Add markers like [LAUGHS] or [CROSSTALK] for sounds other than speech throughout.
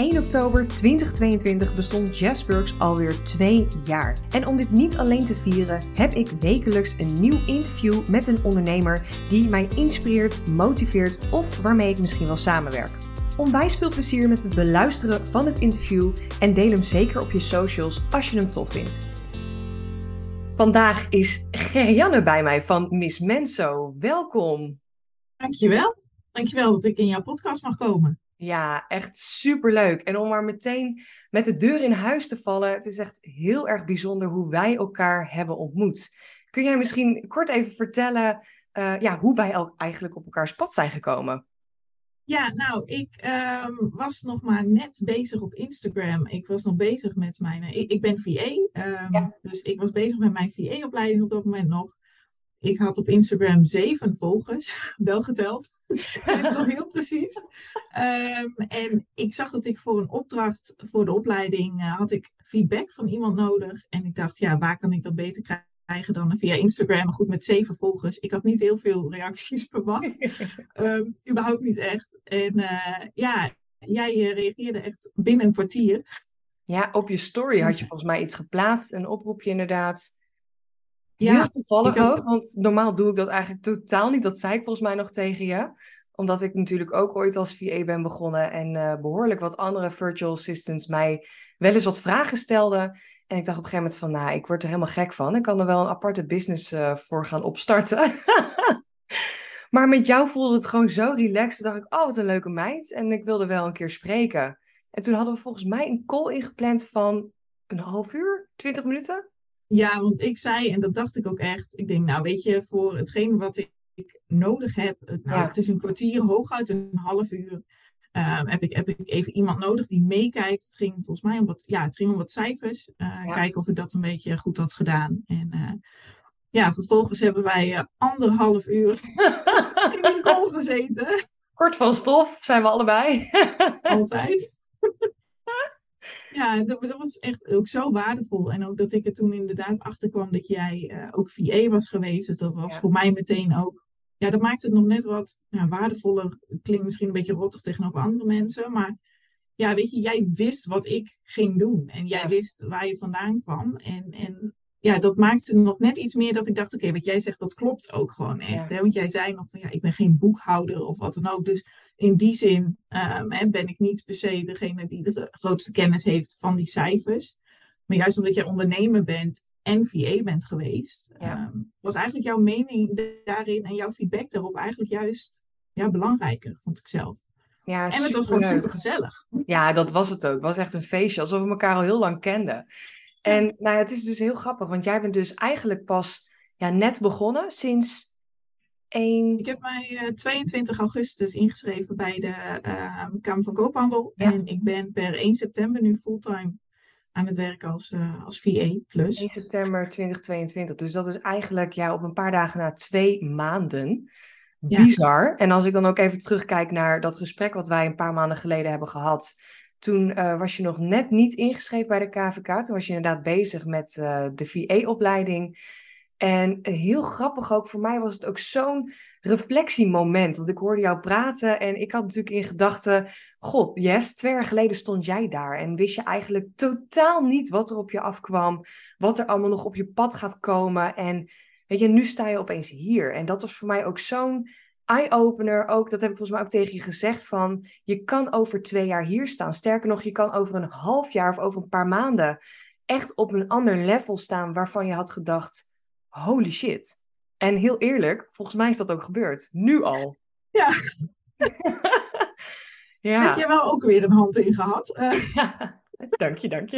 1 oktober 2022 bestond Jazzworks alweer twee jaar. En om dit niet alleen te vieren, heb ik wekelijks een nieuw interview met een ondernemer die mij inspireert, motiveert of waarmee ik misschien wel samenwerk. Onwijs veel plezier met het beluisteren van het interview en deel hem zeker op je socials als je hem tof vindt. Vandaag is Gerjanne bij mij van Miss Menso. Welkom. Dankjewel. Dankjewel dat ik in jouw podcast mag komen. Ja, echt superleuk. En om maar meteen met de deur in huis te vallen, het is echt heel erg bijzonder hoe wij elkaar hebben ontmoet. Kun jij misschien kort even vertellen uh, ja, hoe wij al eigenlijk op elkaars pad zijn gekomen? Ja, nou, ik um, was nog maar net bezig op Instagram. Ik was nog bezig met mijn. Ik, ik ben VA, um, ja. dus ik was bezig met mijn VA-opleiding op dat moment nog. Ik had op Instagram zeven volgers, [LAUGHS] wel geteld. [LAUGHS] nog heel precies. Um, en ik zag dat ik voor een opdracht voor de opleiding uh, had ik feedback van iemand nodig. En ik dacht, ja, waar kan ik dat beter krijgen dan via Instagram? Goed, met zeven volgers. Ik had niet heel veel reacties [LAUGHS] verwacht. um, überhaupt niet echt. En uh, ja, jij uh, reageerde echt binnen een kwartier. Ja, op je story had je volgens mij iets geplaatst. Een oproepje inderdaad. Ja, Heel toevallig ook, want normaal doe ik dat eigenlijk totaal niet. Dat zei ik volgens mij nog tegen je. Omdat ik natuurlijk ook ooit als VA ben begonnen en uh, behoorlijk wat andere virtual assistants mij wel eens wat vragen stelden. En ik dacht op een gegeven moment van, nou, ik word er helemaal gek van. Ik kan er wel een aparte business uh, voor gaan opstarten. [LAUGHS] maar met jou voelde het gewoon zo relaxed. Toen dacht ik, oh, wat een leuke meid. En ik wilde wel een keer spreken. En toen hadden we volgens mij een call ingepland van een half uur, twintig minuten. Ja, want ik zei, en dat dacht ik ook echt, ik denk, nou weet je, voor hetgeen wat ik nodig heb, nou, ja. het is een kwartier, hooguit een half uur, um, heb, ik, heb ik even iemand nodig die meekijkt. Het ging volgens mij om wat, ja, het ging om wat cijfers, uh, ja. kijken of ik dat een beetje goed had gedaan. En uh, ja, vervolgens hebben wij uh, anderhalf uur [LAUGHS] in de call gezeten. Kort van stof zijn we allebei. [LAUGHS] Altijd. Ja, dat, dat, was echt ook zo waardevol. En ook dat ik er toen inderdaad achter kwam dat jij uh, ook VA was geweest. Dus dat was ja. voor mij meteen ook. Ja, dat maakt het nog net wat ja, waardevoller. Het klinkt misschien een beetje rottig tegenover andere mensen. Maar ja, weet je, jij wist wat ik ging doen. En jij ja. wist waar je vandaan kwam. En, en ja, dat maakte nog net iets meer dat ik dacht, oké, okay, wat jij zegt, dat klopt ook gewoon echt. Ja. Hè? Want jij zei nog van, ja, ik ben geen boekhouder of wat dan ook. Dus in die zin um, hè, ben ik niet per se degene die de grootste kennis heeft van die cijfers. Maar juist omdat jij ondernemer bent en VA bent geweest, ja. um, was eigenlijk jouw mening daarin en jouw feedback daarop eigenlijk juist ja, belangrijker, vond ik zelf. Ja, en het was gewoon super gezellig. Ja, dat was het ook. Het was echt een feestje, alsof we elkaar al heel lang kenden. En nou ja, het is dus heel grappig, want jij bent dus eigenlijk pas ja, net begonnen sinds 1... Ik heb mij uh, 22 augustus ingeschreven bij de uh, Kamer van Koophandel. Ja. En ik ben per 1 september nu fulltime aan het werk als, uh, als VA+. Plus. 1 september 2022. Dus dat is eigenlijk ja, op een paar dagen na twee maanden. Bizar. Ja. En als ik dan ook even terugkijk naar dat gesprek wat wij een paar maanden geleden hebben gehad toen uh, was je nog net niet ingeschreven bij de KVK. Toen was je inderdaad bezig met uh, de VA-opleiding. En heel grappig ook, voor mij was het ook zo'n reflectiemoment. Want ik hoorde jou praten en ik had natuurlijk in gedachten... God, yes, twee jaar geleden stond jij daar. En wist je eigenlijk totaal niet wat er op je afkwam. Wat er allemaal nog op je pad gaat komen. En weet je, nu sta je opeens hier. En dat was voor mij ook zo'n eye-opener ook, dat heb ik volgens mij ook tegen je gezegd, van je kan over twee jaar hier staan. Sterker nog, je kan over een half jaar of over een paar maanden echt op een ander level staan waarvan je had gedacht, holy shit. En heel eerlijk, volgens mij is dat ook gebeurd. Nu al. [LAUGHS] Ja. [LAUGHS] ja. Heb je wel ook weer een hand in gehad? Uh. [LAUGHS] Ja, dank je, dank je.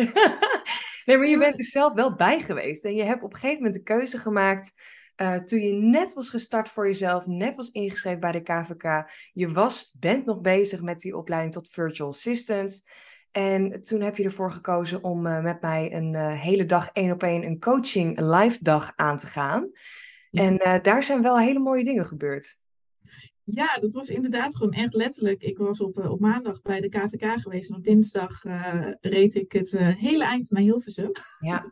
nee, maar je bent er zelf wel bij geweest. En je hebt op een gegeven moment de keuze gemaakt uh, toen je net was gestart voor jezelf, net was ingeschreven bij de KVK, je was, bent nog bezig met die opleiding tot virtual assistant. En toen heb je ervoor gekozen om uh, met mij een uh, hele dag één op één een coaching live dag aan te gaan. Ja. En daar zijn wel hele mooie dingen gebeurd. Ja, dat was inderdaad gewoon echt letterlijk. Ik was op, op maandag bij de KVK geweest en op dinsdag reed ik het hele eind naar Hilversum. Ja.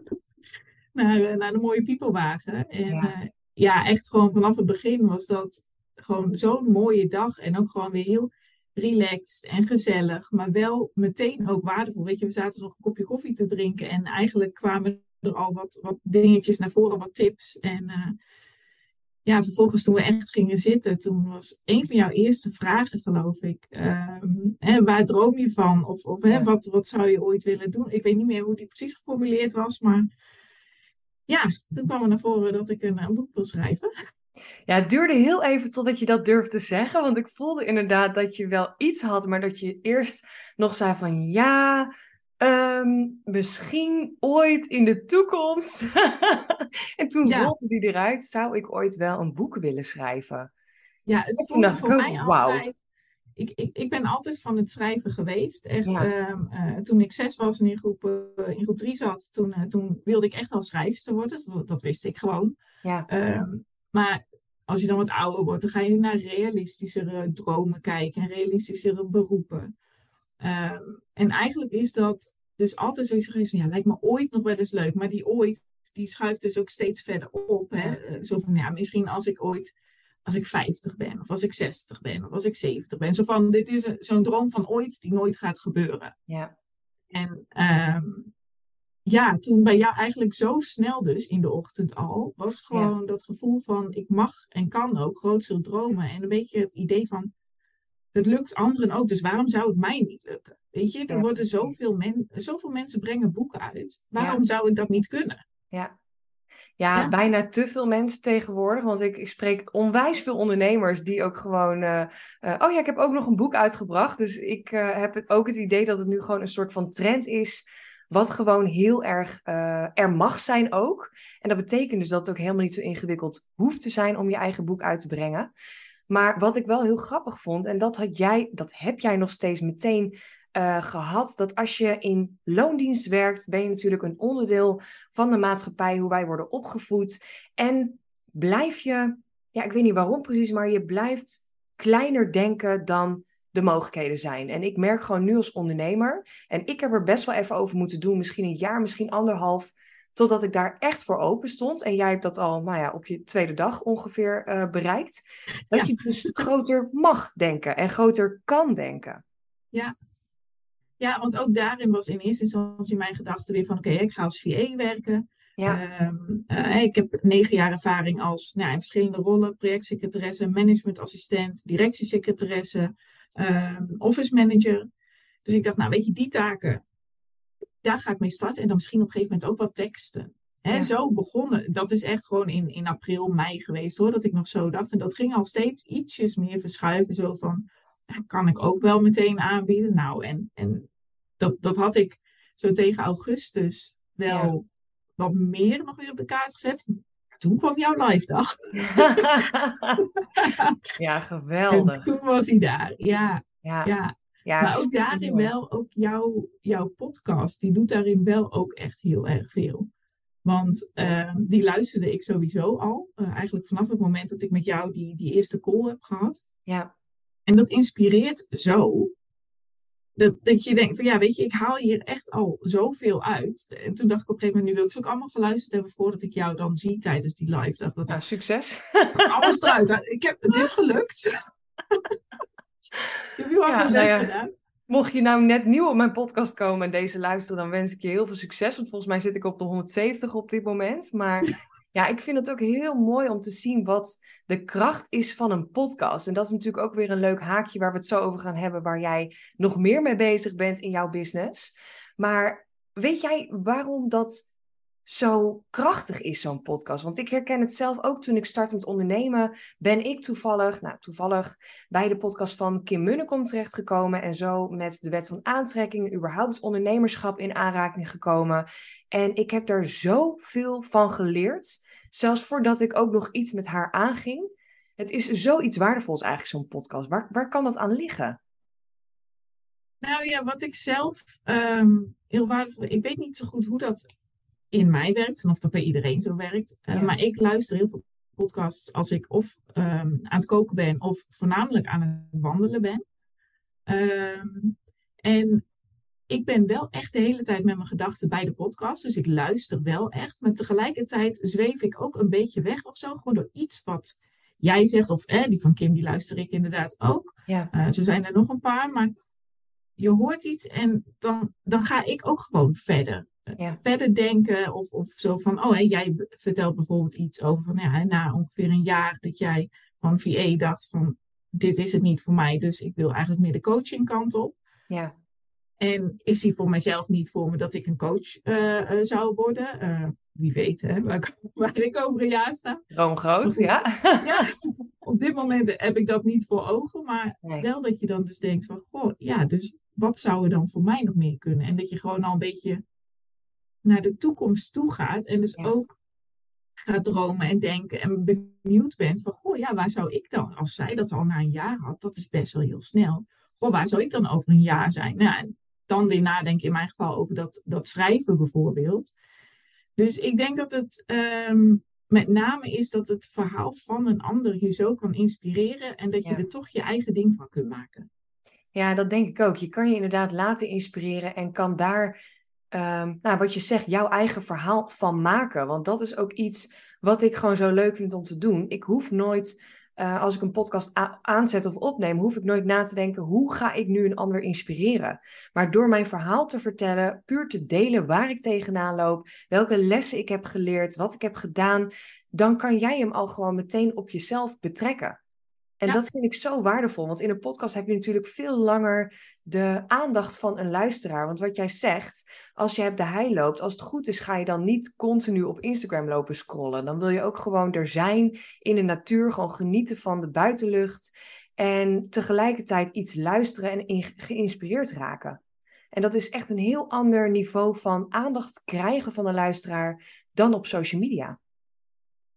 [LAUGHS] naar, naar de mooie piepelwagen. En ja ja, echt gewoon vanaf het begin was dat gewoon zo'n mooie dag. En ook gewoon weer heel relaxed en gezellig, maar wel meteen ook waardevol. Weet je, we zaten nog een kopje koffie te drinken en eigenlijk kwamen er al wat, wat dingetjes naar voren, wat tips. En uh, ja, vervolgens toen we echt gingen zitten, toen was een van jouw eerste vragen, geloof ik, um, hè, waar droom je van? Of, of hè, wat, wat zou je ooit willen doen? Ik weet niet meer hoe die precies geformuleerd was, maar ja, toen kwam er naar voren dat ik een, een boek wil schrijven. Ja, het duurde heel even totdat je dat durfde zeggen, want ik voelde inderdaad dat je wel iets had, maar dat je eerst nog zei van ja, um, misschien ooit in de toekomst. [LAUGHS] en toen ja. rolde die eruit, zou ik ooit wel een boek willen schrijven. Ja, het voelde voor mij wow. altijd... Ik, ik, ik ben altijd van het schrijven geweest. Echt, ja. um, uh, toen ik zes was en in groep, uh, in groep drie zat, toen, uh, toen wilde ik echt wel schrijfster worden. Dat, dat wist ik gewoon. Ja. Um, maar als je dan wat ouder wordt, dan ga je naar realistischere dromen kijken en realistischere beroepen. Um, en eigenlijk is dat dus altijd zoiets geweest van, ja, lijkt me ooit nog wel eens leuk. Maar die ooit, die schuift dus ook steeds verder op. Hè? Zo van, ja, misschien als ik ooit, als ik 50 ben, of als ik 60 ben, of als ik 70 ben. Zo van, dit is zo'n droom van ooit die nooit gaat gebeuren. Ja. En um, ja, toen bij jou eigenlijk zo snel dus in de ochtend al, was gewoon ja. dat gevoel van ik mag en kan ook grootste dromen. En een beetje het idee van het lukt anderen ook, dus waarom zou het mij niet lukken? Weet je, er ja. worden zoveel, men, zoveel mensen brengen boeken uit. Waarom ja. zou ik dat niet kunnen? Ja. Ja, bijna te veel mensen tegenwoordig. Want ik, ik spreek onwijs veel ondernemers die ook gewoon. Uh, uh, oh ja, ik heb ook nog een boek uitgebracht. Dus ik uh, heb ook het idee dat het nu gewoon een soort van trend is wat gewoon heel erg uh, er mag zijn ook. En dat betekent dus dat het ook helemaal niet zo ingewikkeld hoeft te zijn om je eigen boek uit te brengen. Maar wat ik wel heel grappig vond, en dat, had jij, dat heb jij nog steeds meteen uh, gehad, dat als je in loondienst werkt, ben je natuurlijk een onderdeel van de maatschappij, hoe wij worden opgevoed. En blijf je, ja, ik weet niet waarom precies, maar je blijft kleiner denken dan de mogelijkheden zijn. En ik merk gewoon nu als ondernemer, en ik heb er best wel even over moeten doen, misschien een jaar, misschien anderhalf, totdat ik daar echt voor open stond. En jij hebt dat al, nou ja, op je tweede dag ongeveer uh, bereikt. Dat ja. je dus groter mag denken en groter kan denken. Ja. Ja, want ook daarin was in eerste instantie mijn gedachte weer van, oké, okay, ik ga als VA werken. Ja. Um, uh, ik heb negen jaar ervaring als, nou, in verschillende rollen, projectsecretaresse, managementassistent, directiesecretaresse, um, office manager. Dus ik dacht, nou weet je, die taken, daar ga ik mee starten. En dan misschien op een gegeven moment ook wat teksten. Hè, ja. Zo begonnen. Dat is echt gewoon in, in april, mei geweest hoor, dat ik nog zo dacht. En dat ging al steeds ietsjes meer verschuiven. Zo van, kan ik ook wel meteen aanbieden? Nou, en, en dat, dat had ik zo tegen augustus wel ja. wat meer nog weer op de kaart gezet. Toen kwam jouw live dag. [LAUGHS] ja, geweldig. En toen was hij daar. Ja, ja. ja. Ja, maar ook daarin wel, ook jouw, jouw podcast, die doet daarin wel ook echt heel erg veel. Want uh, die luisterde ik sowieso al. Uh, eigenlijk vanaf het moment dat ik met jou die, die eerste call heb gehad. Ja. En dat inspireert zo. Dat, dat je denkt van ja, weet je, ik haal hier echt al zoveel uit. En toen dacht ik op een gegeven moment, nu wil ik ze ook allemaal geluisterd hebben voordat ik jou dan zie tijdens die live. Dat, dat, nou, succes. Alles eruit. Ik heb, het is [LAUGHS] gelukt. Ik heb heel ja, nou ja. gedaan. Mocht je nou net nieuw op mijn podcast komen en deze luisteren, dan wens ik je heel veel succes. Want volgens mij zit ik op de 170 op dit moment. Maar [LAUGHS] ja, ik vind het ook heel mooi om te zien wat de kracht is van een podcast. En dat is natuurlijk ook weer een leuk haakje waar we het zo over gaan hebben, waar jij nog meer mee bezig bent in jouw business. Maar weet jij waarom dat zo krachtig is, zo'n podcast. Want ik herken het zelf ook toen ik startte met ondernemen. Ben ik toevallig, nou toevallig, bij de podcast van Kim Munnekom terechtgekomen. En zo met de wet van aantrekking, überhaupt ondernemerschap in aanraking gekomen. En ik heb daar zoveel van geleerd. Zelfs voordat ik ook nog iets met haar aanging. Het is zoiets waardevols eigenlijk, zo'n podcast. Waar, waar kan dat aan liggen? Nou ja, wat ik zelf um, heel waardevol... Ik weet niet zo goed hoe dat in mij werkt en of dat bij iedereen zo werkt. Uh, ja. Maar ik luister heel veel podcasts als ik of um, aan het koken ben of voornamelijk aan het wandelen ben. Um, en ik ben wel echt de hele tijd met mijn gedachten bij de podcast. Dus ik luister wel echt. Maar tegelijkertijd zweef ik ook een beetje weg of zo. Gewoon door iets wat jij zegt, of die van Kim, die luister ik inderdaad ook. Ja. Uh, zo zijn er nog een paar, maar je hoort iets en dan, dan ga ik ook gewoon verder. Ja. Verder denken of, of zo van, oh, hè, jij vertelt bijvoorbeeld iets over van, ja, na ongeveer een jaar dat jij van VA dacht van, dit is het niet voor mij, dus ik wil eigenlijk meer de coaching kant op. Ja. En ik zie voor mijzelf niet voor me dat ik een coach uh, uh, zou worden. Uh, wie weet, hè, waar, [LAUGHS] waar, ik over een jaar sta. Droom groot, ja. [LAUGHS] ja. Op dit moment heb ik dat niet voor ogen, maar nee. wel dat je dan dus denkt van, goh, ja, dus wat zou er dan voor mij nog meer kunnen? En dat je gewoon al een beetje naar de toekomst toe gaat en dus ja. ook gaat dromen en denken en benieuwd bent van, goh, ja, waar zou ik dan, als zij dat al na een jaar had, dat is best wel heel snel. Goh, waar zou ik dan over een jaar zijn? Nou, en dan weer nadenken in mijn geval over dat, dat schrijven bijvoorbeeld. Dus ik denk dat het um, met name is dat het verhaal van een ander je zo kan inspireren en dat je Ja. er toch je eigen ding van kunt maken. Ja, dat denk ik ook. Je kan je inderdaad laten inspireren en kan daar, ehm, nou, wat je zegt, jouw eigen verhaal van maken. Want dat is ook iets wat ik gewoon zo leuk vind om te doen. Ik hoef nooit, eh, als ik een podcast aanzet of opneem, hoef ik nooit na te denken, hoe ga ik nu een ander inspireren? Maar door mijn verhaal te vertellen, puur te delen waar ik tegenaan loop, welke lessen ik heb geleerd, wat ik heb gedaan, dan kan jij hem al gewoon meteen op jezelf betrekken. En Ja. dat vind ik zo waardevol, want in een podcast heb je natuurlijk veel langer de aandacht van een luisteraar. Want wat jij zegt, als je hebt de hei loopt, als het goed is, ga je dan niet continu op Instagram lopen scrollen. Dan wil je ook gewoon er zijn in de natuur, gewoon genieten van de buitenlucht en tegelijkertijd iets luisteren en in- geïnspireerd raken. En dat is echt een heel ander niveau van aandacht krijgen van een luisteraar dan op social media.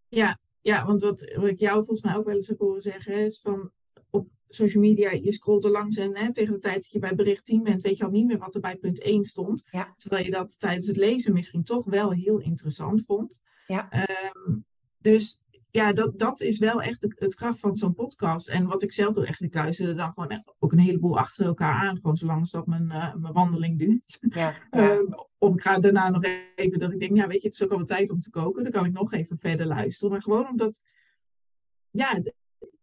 Ja, ja want wat, wat ik jou volgens mij ook wel eens heb horen zeggen, is van op social media, je scrolt er langs en hè, tegen de tijd dat je bij bericht 10 bent, weet je al niet meer wat er bij punt 1 stond. Ja. Terwijl je dat tijdens het lezen misschien toch wel heel interessant vond. Ja. Ehm, dus ja, dat, dat is wel echt het, het kracht van zo'n podcast. En wat ik zelf doe, echt, ik luisterde dan gewoon echt een heleboel achter elkaar aan. Gewoon zolang als dat mijn, eh, mijn wandeling duurt. Ja, ja. [LAUGHS] Ehm, om ik ga daarna nog even dat ik denk, ja, weet je, het is ook al wat tijd om te koken. Dan kan ik nog even verder luisteren. Maar gewoon omdat, ja,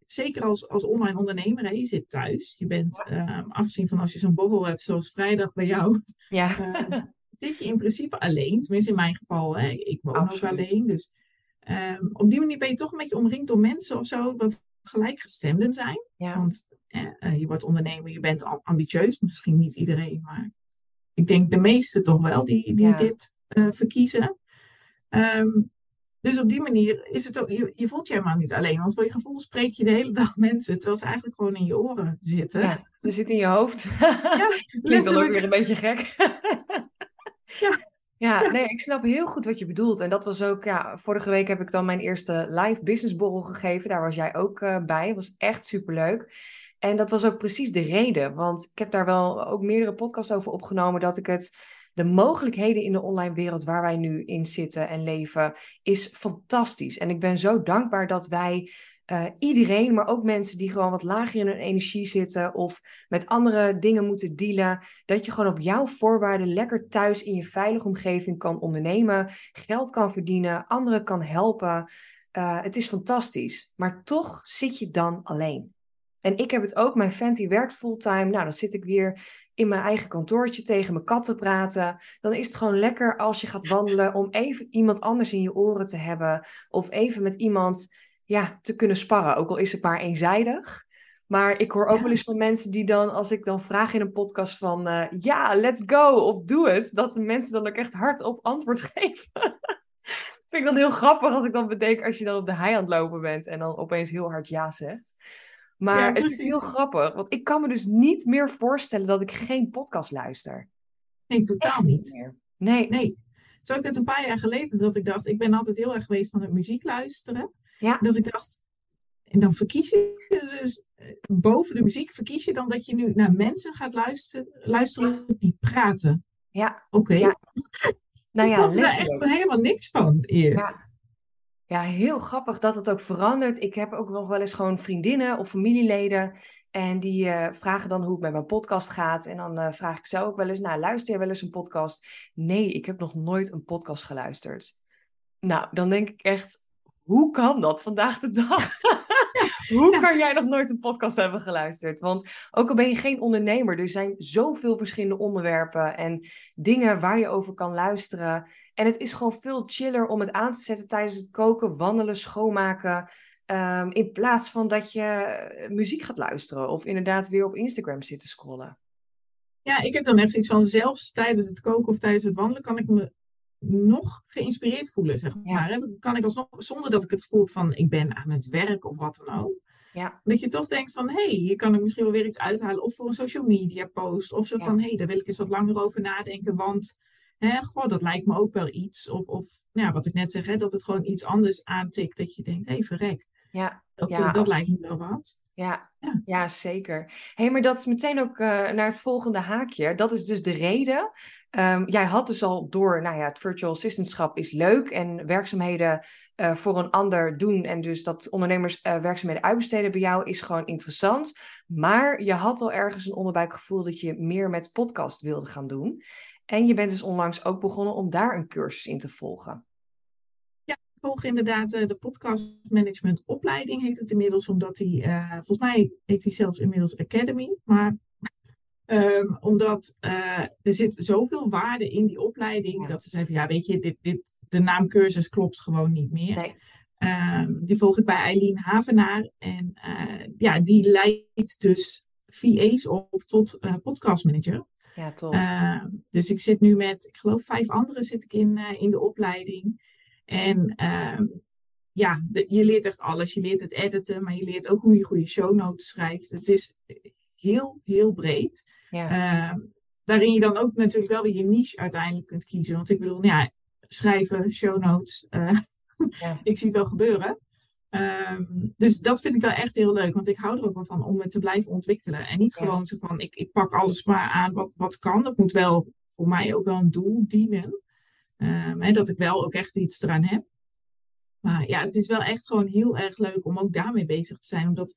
zeker als, als online ondernemer, hè, je zit thuis. Je bent, ehm, afgezien van als je zo'n borrel hebt, zoals vrijdag bij jou, ja. [LAUGHS] Zit je in principe alleen. Tenminste, in mijn geval, hè, ik woon Absoluut. ook alleen. Dus ehm, op die manier ben je toch een beetje omringd door mensen of zo, wat gelijkgestemden zijn. ja. Want eh, je wordt ondernemer, je bent am- ambitieus. Misschien niet iedereen, maar ik denk de meesten toch wel die, die Ja. dit eh, verkiezen. Ehm, dus op die manier is het ook, je, je voelt je helemaal niet alleen. Want voor je gevoel spreek je de hele dag [LAUGHS] mensen, terwijl ze eigenlijk gewoon in je oren zitten. Ja, ze zit in je hoofd. [LAUGHS] Ja, [LAUGHS] Klinkt dan ook weer een beetje gek. Ja. Ja, nee, ik snap heel goed wat je bedoelt. En dat was ook, ja, vorige week heb ik dan mijn eerste live business borrel gegeven. Daar was jij ook eh, bij. was echt superleuk. En dat was ook precies de reden. Want ik heb daar wel ook meerdere podcasts over opgenomen. Dat ik het, de mogelijkheden in de online wereld waar wij nu in zitten en leven, is fantastisch. En ik ben zo dankbaar dat wij eh, iedereen, maar ook mensen die gewoon wat lager in hun energie zitten of met andere dingen moeten dealen, dat je gewoon op jouw voorwaarden lekker thuis in je veilige omgeving kan ondernemen, geld kan verdienen, anderen kan helpen. Eh, het is fantastisch, maar toch zit je dan alleen. En ik heb het ook, mijn vent die werkt fulltime, nou dan zit ik weer in mijn eigen kantoortje tegen mijn kat te praten. Dan is het gewoon lekker als je gaat wandelen om even iemand anders in je oren te hebben of even met iemand ja, te kunnen sparren, ook al is het maar eenzijdig. Maar ik hoor ook Ja. wel eens van mensen die dan, als ik dan vraag in een podcast van eh, ja, let's go of doe het, dat de mensen dan ook echt hardop antwoord [LAUGHS] geven. Vind ik dan heel grappig als ik dan bedenk als je dan op de hei aan het lopen bent en dan opeens heel hard ja zegt. Maar Ja, het is heel grappig, want ik kan me dus niet meer voorstellen dat ik geen podcast luister. Nee, totaal Echt niet. meer. Nee, Nee. Zo ik het een paar jaar geleden dat ik dacht, ik ben altijd heel erg geweest van het muziek luisteren. Ja. Dat ik dacht, en dan verkies je dus eh, boven de muziek, verkies je dan dat je nu naar mensen gaat luisteren, luisteren die praten. ja, Oké, Ja, [LAUGHS] nou ik ja, vond er echt helemaal niks van eerst. Ja, heel grappig dat het ook verandert. Ik heb ook nog wel eens gewoon vriendinnen of familieleden. En die eh, vragen dan hoe het met mijn podcast gaat. En dan eh, vraag ik zelf ook wel eens, nou, luister je wel eens een podcast? Nee, ik heb nog nooit een podcast geluisterd. Nou, dan denk ik echt, hoe kan dat vandaag de dag? [LAUGHS] Hoe kan jij nog nooit een podcast hebben geluisterd? Want ook al ben je geen ondernemer, er zijn zoveel verschillende onderwerpen en dingen waar je over kan luisteren. En het is gewoon veel chiller om het aan te zetten tijdens het koken, wandelen, schoonmaken. Ehm, in plaats van dat je eh, muziek gaat luisteren of inderdaad weer op Instagram zit te scrollen. Ja, ik heb dan echt zoiets van zelfs tijdens het koken of tijdens het wandelen kan ik me nog geïnspireerd voelen, zeg maar. Ja. Kan ik alsnog, zonder dat ik het gevoel heb van ik ben aan het werk of wat dan ook. Ja. Dat je toch denkt van, hé, hey, hier kan ik misschien wel weer iets uithalen. Of voor een social media post. Of zo van, hé, hey, daar wil ik eens wat langer over nadenken. Want, hè, goh, dat lijkt me ook wel iets. Of, of nou ja, wat ik net zeg, hè, dat het gewoon iets anders aantikt. Dat je denkt, hé, hey, verrek. Ja. Dat, ja. dat lijkt me wel wat. Ja, ja. zeker. Hey, maar dat is meteen ook uh, naar het volgende haakje. Dat is dus de reden. Um, jij had dus al door, nou ja, het virtual assistantschap is leuk en werkzaamheden uh, voor een ander doen en dus dat ondernemers uh, werkzaamheden uitbesteden bij jou is gewoon interessant. Maar je had al ergens een onderbuikgevoel dat je meer met podcast wilde gaan doen. En je bent dus onlangs ook begonnen om daar een cursus in te volgen volg inderdaad uh, de podcast management opleiding, heet het inmiddels, omdat die, uh, volgens mij heet die zelfs inmiddels Academy. Maar um, [LAUGHS] omdat uh, er zit zoveel waarde in die opleiding, dat ze zeggen, ja weet je, dit, dit, de naam cursus klopt gewoon niet meer. Nee. Um, die volg ik bij Eileen Havenaar. En ja, die leidt dus VA's op tot podcastmanager. Ja, tof. Uh, dus ik zit nu met, ik geloof vijf anderen zit ik in, in de opleiding. En uh, ja, je leert echt alles. Je leert het editen, maar je leert ook hoe je goede show notes schrijft. Het is heel, heel breed. Ja. Uh, waarin je dan ook natuurlijk wel weer je niche uiteindelijk kunt kiezen. Want ik bedoel, ja, schrijven, show notes, uh, ja. [LAUGHS] ik zie het wel gebeuren. Um, dus dat vind ik wel echt heel leuk, want ik hou er ook wel van om het te blijven ontwikkelen. En niet gewoon zo van, ik, ik pak alles maar aan wat, wat kan. Dat moet wel voor mij ook wel een doel dienen. Um, dat ik wel ook echt iets eraan heb. Maar ja, het is wel echt gewoon heel erg leuk om ook daarmee bezig te zijn. Omdat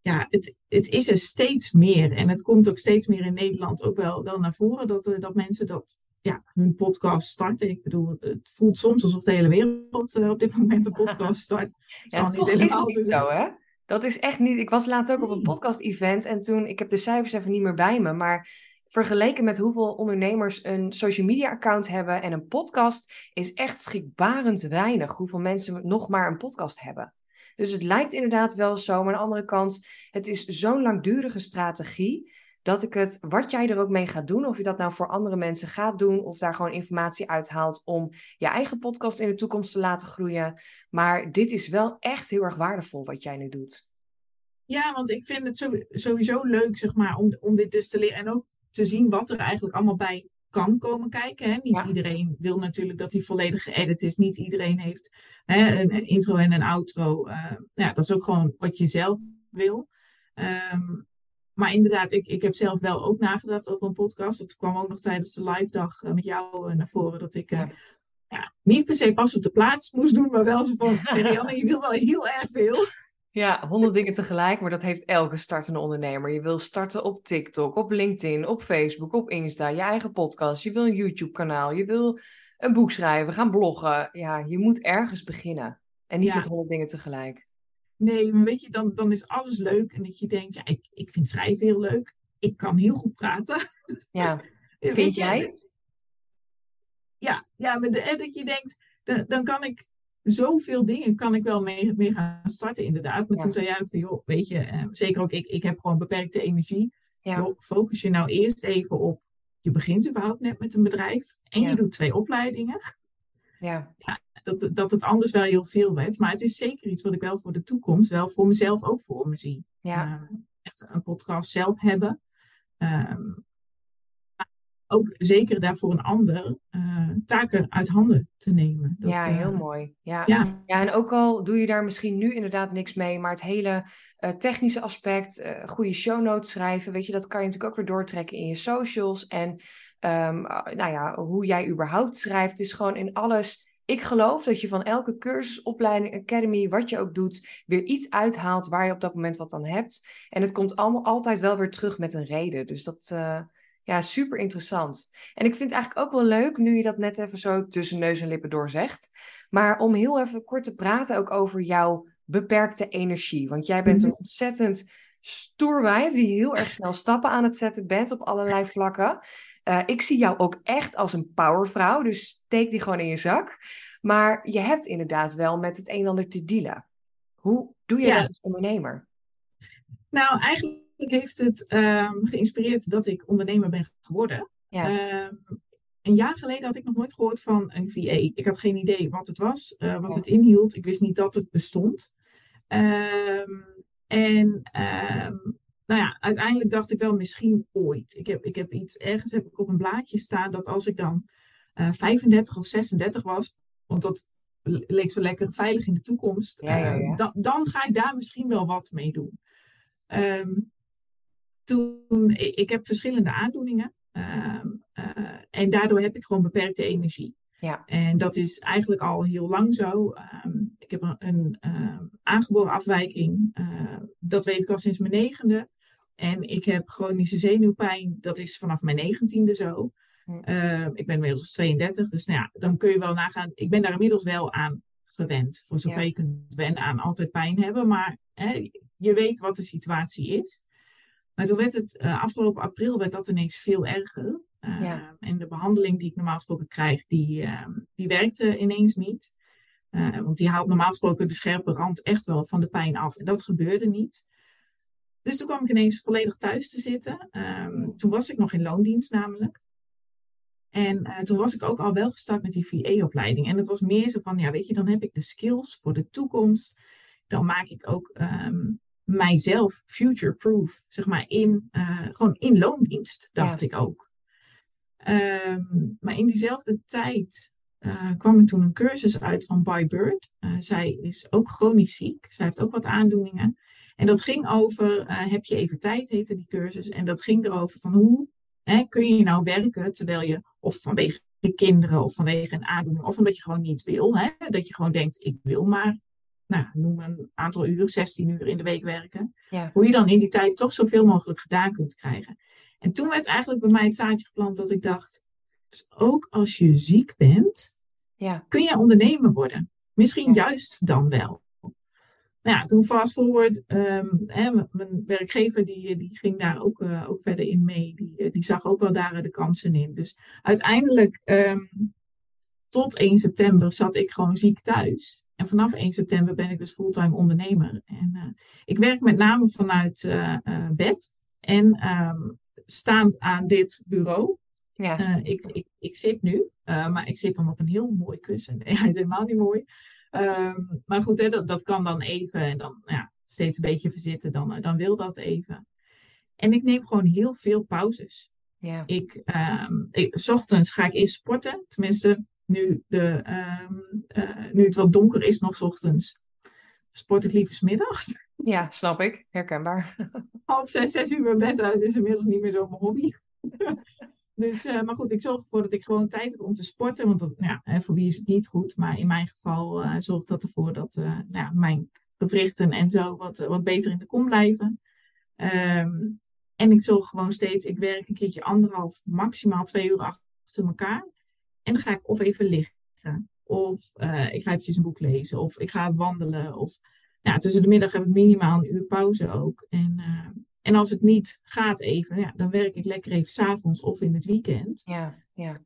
ja, het, het is er steeds meer. En het komt ook steeds meer in Nederland ook wel, wel naar voren. Dat, uh, dat mensen dat, ja, hun podcast starten. Ik bedoel, het, voelt soms alsof de hele wereld uh, op dit moment een podcast [LAUGHS] start. ja, niet helemaal zo, zo hè? Dat is echt niet. Ik was laatst ook op een podcast-event en toen, ik heb de cijfers even niet meer bij me, maar vergeleken met hoeveel ondernemers een social media account hebben en een podcast, is echt schrikbarend weinig hoeveel mensen nog maar een podcast hebben. Dus het lijkt inderdaad wel zo, maar aan de andere kant, het is zo'n langdurige strategie dat ik het, wat jij er ook mee gaat doen, of je dat nou voor andere mensen gaat doen, of daar gewoon informatie uithaalt om je eigen podcast in de toekomst te laten groeien. Maar dit is wel echt heel erg waardevol wat jij nu doet. Ja, want ik vind het sowieso leuk, zeg maar, om, om dit dus te leren. En ook te zien wat er eigenlijk allemaal bij kan komen kijken. Hè. Niet iedereen wil natuurlijk dat hij volledig geëdit is. Niet iedereen heeft hè, een, een, intro en een outro. Uh, ja, dat is ook gewoon wat je zelf wil. Um, maar inderdaad, ik, ik heb zelf wel ook nagedacht over een podcast. Dat kwam ook nog tijdens de live dag uh, met jou uh, naar voren. Dat ik ja. ja. niet per se pas op de plaats moest doen, maar wel zo van, [LAUGHS] Marianne, je wil wel heel erg veel. Ja, honderd dingen tegelijk, maar dat heeft elke startende ondernemer. Je wil starten op TikTok, op LinkedIn, op Facebook, op Insta, je eigen podcast, je wil een YouTube-kanaal, je wil een boek schrijven, gaan bloggen. Ja, je moet ergens beginnen en niet met honderd dingen tegelijk. Nee, weet je, dan, dan is alles leuk en dat je denkt, ja, ik, ik vind schrijven heel leuk. Ik kan heel goed praten. Ja, [LAUGHS] vind jij? Ja, ja maar de, dat je denkt, dan, dan kan ik zoveel dingen kan ik wel mee, mee gaan starten, inderdaad. Maar toen zei jij ook van, joh, weet je, eh, zeker ook ik, ik heb gewoon beperkte energie. Ja. focus je nou eerst even op, je begint überhaupt net met een bedrijf en je doet twee opleidingen. Ja. ja. dat, dat het anders wel heel veel werd. Maar het is zeker iets wat ik wel voor de toekomst, wel voor mezelf ook voor me zie. Ja. Uh, echt een podcast zelf hebben. Um, ook zeker daarvoor een ander uh, taken uit handen te nemen. Dat, ja, heel uh, mooi. Ja. ja. Ja. en ook al doe je daar misschien nu inderdaad niks mee, maar het hele uh, technische aspect, goede show notes schrijven, weet je, dat kan je natuurlijk ook weer doortrekken in je socials. En um, nou ja, hoe jij überhaupt schrijft, is gewoon in alles. Ik geloof dat je van elke cursus, opleiding, academy, wat je ook doet, weer iets uithaalt waar je op dat moment wat aan hebt. En het komt allemaal altijd wel weer terug met een reden. Dus dat, ja, super interessant. En ik vind het eigenlijk ook wel leuk, nu je dat net even zo tussen neus en lippen doorzegt. Maar om heel even kort te praten ook over jouw beperkte energie? Want jij bent Mhm. een ontzettend stoer wijf die heel erg [LAUGHS] snel stappen aan het zetten bent op allerlei vlakken. Eh, ik zie jou ook echt als een powervrouw, dus steek die gewoon in je zak. Maar je hebt inderdaad wel met het een en ander te dealen. Hoe doe je Ja. dat als ondernemer? Nou, eigenlijk heeft het ehm, geïnspireerd dat ik ondernemer ben geworden. Ja. Ehm, een jaar geleden had ik nog nooit gehoord van een VA. Ik had geen idee wat het was, eh, wat Ja. het inhield. Ik wist niet dat het bestond. Ehm, en nou ja, uiteindelijk dacht ik wel misschien ooit. Ik heb, ik heb iets, ergens heb ik op een blaadje staan dat als ik dan eh 35 of 36 was, want dat leek zo lekker veilig in de toekomst, Ja, eh, dan, dan ga ik daar misschien wel wat mee doen. Ehm, toen, ik, heb verschillende aandoeningen. ehm, eh, en daardoor heb ik gewoon beperkte energie. Ja. En dat is eigenlijk al heel lang zo. Ehm, ik heb een, een ehm, aangeboren afwijking. dat weet ik al sinds mijn negende. En ik heb chronische zenuwpijn. Dat is vanaf mijn negentiende zo. Hm. Ik ben inmiddels 32. Dus nou ja, dan kun je wel nagaan. Ik ben daar inmiddels wel aan gewend. Voor zover Ja. je kunt wennen aan altijd pijn hebben. Maar hè, je weet wat de situatie is. Maar toen werd het eh, afgelopen april werd dat ineens veel erger. Uh, Ja. En de behandeling die ik normaal gesproken krijg, die, uh, die werkte ineens niet. Uh, want die haalt normaal gesproken de scherpe rand echt wel van de pijn af. En dat gebeurde niet. Dus toen kwam ik ineens volledig thuis te zitten. Um, toen was ik nog in loondienst namelijk. En uh, toen was ik ook al wel gestart met die VA-opleiding. En het was meer zo van, ja weet je, dan heb ik de skills voor de toekomst. Dan maak ik ook um, mijzelf future-proof, zeg maar, in, uh, gewoon in loondienst, dacht ja. ik ook. Um, maar in diezelfde tijd uh, kwam er toen een cursus uit van By Bird. Uh, zij is ook chronisch ziek. Zij heeft ook wat aandoeningen. En dat ging over, heb je even tijd, heette die cursus. En dat ging erover van hoe hè, kun je nou werken terwijl je, of vanwege je kinderen, of vanwege een aandoening, of omdat je gewoon niet wil. Hè, dat je gewoon denkt, ik wil maar, nou, noem een aantal uur, 16 uur in de week werken. Ja. Hoe je dan in die tijd toch zoveel mogelijk gedaan kunt krijgen. En toen werd eigenlijk bij mij het zaadje geplant dat ik dacht, dus ook als je ziek bent, ja. kun je ondernemer worden. Misschien ja. juist dan wel. Nou ja, toen fast forward, um, hè, mijn werkgever die, die ging daar ook, uh, ook verder in mee. Die, die zag ook wel daar de kansen in. Dus uiteindelijk, um, tot 1 september zat ik gewoon ziek thuis. En vanaf 1 september ben ik dus fulltime ondernemer. En uh, ik werk met name vanuit uh, bed. En um, staand aan dit bureau. Ja. Ik, ik, ik zit nu, maar ik zit dan op een heel mooi kussen. Nee, [LAUGHS] hij is helemaal niet mooi. Um, maar goed, hè, dat, dat kan dan even. En dan ja, steeds een beetje verzitten, dan, dan wil dat even. En ik neem gewoon heel veel pauzes. Ja. Ik, um, ik, s ochtends ga ik eerst sporten. Tenminste, nu, de, um, nu het wat donker is nog 's ochtends, sport ik liever 's middags. Ja, snap ik. Herkenbaar. [LAUGHS] Half zes, zes uur mijn bed uit is inmiddels niet meer zo mijn hobby. [LAUGHS] dus, uh, maar goed, ik zorg ervoor dat ik gewoon tijd heb om te sporten. Want dat, ja, voor wie is het niet goed. Maar in mijn geval uh, zorgt dat ervoor dat nou, mijn gewrichten en zo wat, wat beter in de kom blijven. Um, en ik zorg gewoon steeds, ik werk een keertje anderhalf, maximaal twee uur achter elkaar. En dan ga ik of even liggen. Of ik ga eventjes een boek lezen. Of ik ga wandelen. Of ja, tussen de middag heb ik minimaal een uur pauze ook. En, uh, en als het niet gaat even, ja, dan werk ik lekker even s'avonds of in het weekend. Ja, ja.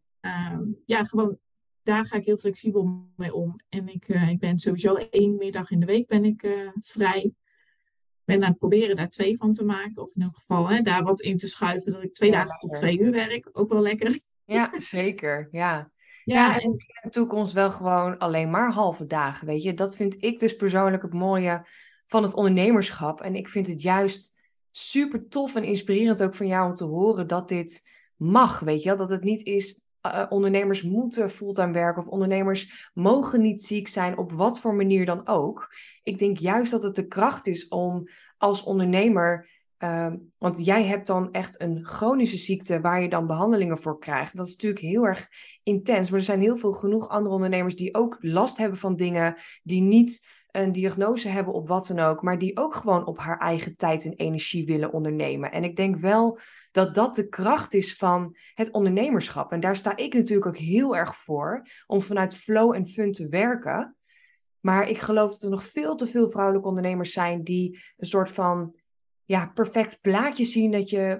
Um, ja, gewoon, daar ga ik heel flexibel mee om. En ik, uh, ik ben sowieso één middag in de week ben ik uh, vrij. Ik ben aan het proberen daar twee van te maken. Of in elk geval hè, daar wat in te schuiven. Dat ik twee Ja, dagen lekker. tot twee uur werk. Ook wel lekker. Ja, zeker. Ja. Ja, Ja, en in de toekomst wel gewoon alleen maar halve dagen, weet je. Dat vind ik dus persoonlijk het mooie van het ondernemerschap. En ik vind het juist super tof en inspirerend ook van jou om te horen dat dit mag, weet je. Dat het niet is, uh, ondernemers moeten fulltime werken of ondernemers mogen niet ziek zijn, op wat voor manier dan ook. Ik denk juist dat het de kracht is om als ondernemer... Uh, want jij hebt dan echt een chronische ziekte waar je dan behandelingen voor krijgt. Dat is natuurlijk heel erg intens. Maar er zijn heel veel genoeg andere ondernemers die ook last hebben van dingen, die niet een diagnose hebben op wat dan ook, maar die ook gewoon op haar eigen tijd en energie willen ondernemen. En ik denk wel dat dat de kracht is van het ondernemerschap. En daar sta ik natuurlijk ook heel erg voor, om vanuit flow en fun te werken. Maar ik geloof dat er nog veel te veel vrouwelijke ondernemers zijn die een soort van ja, perfect plaatje zien. Dat je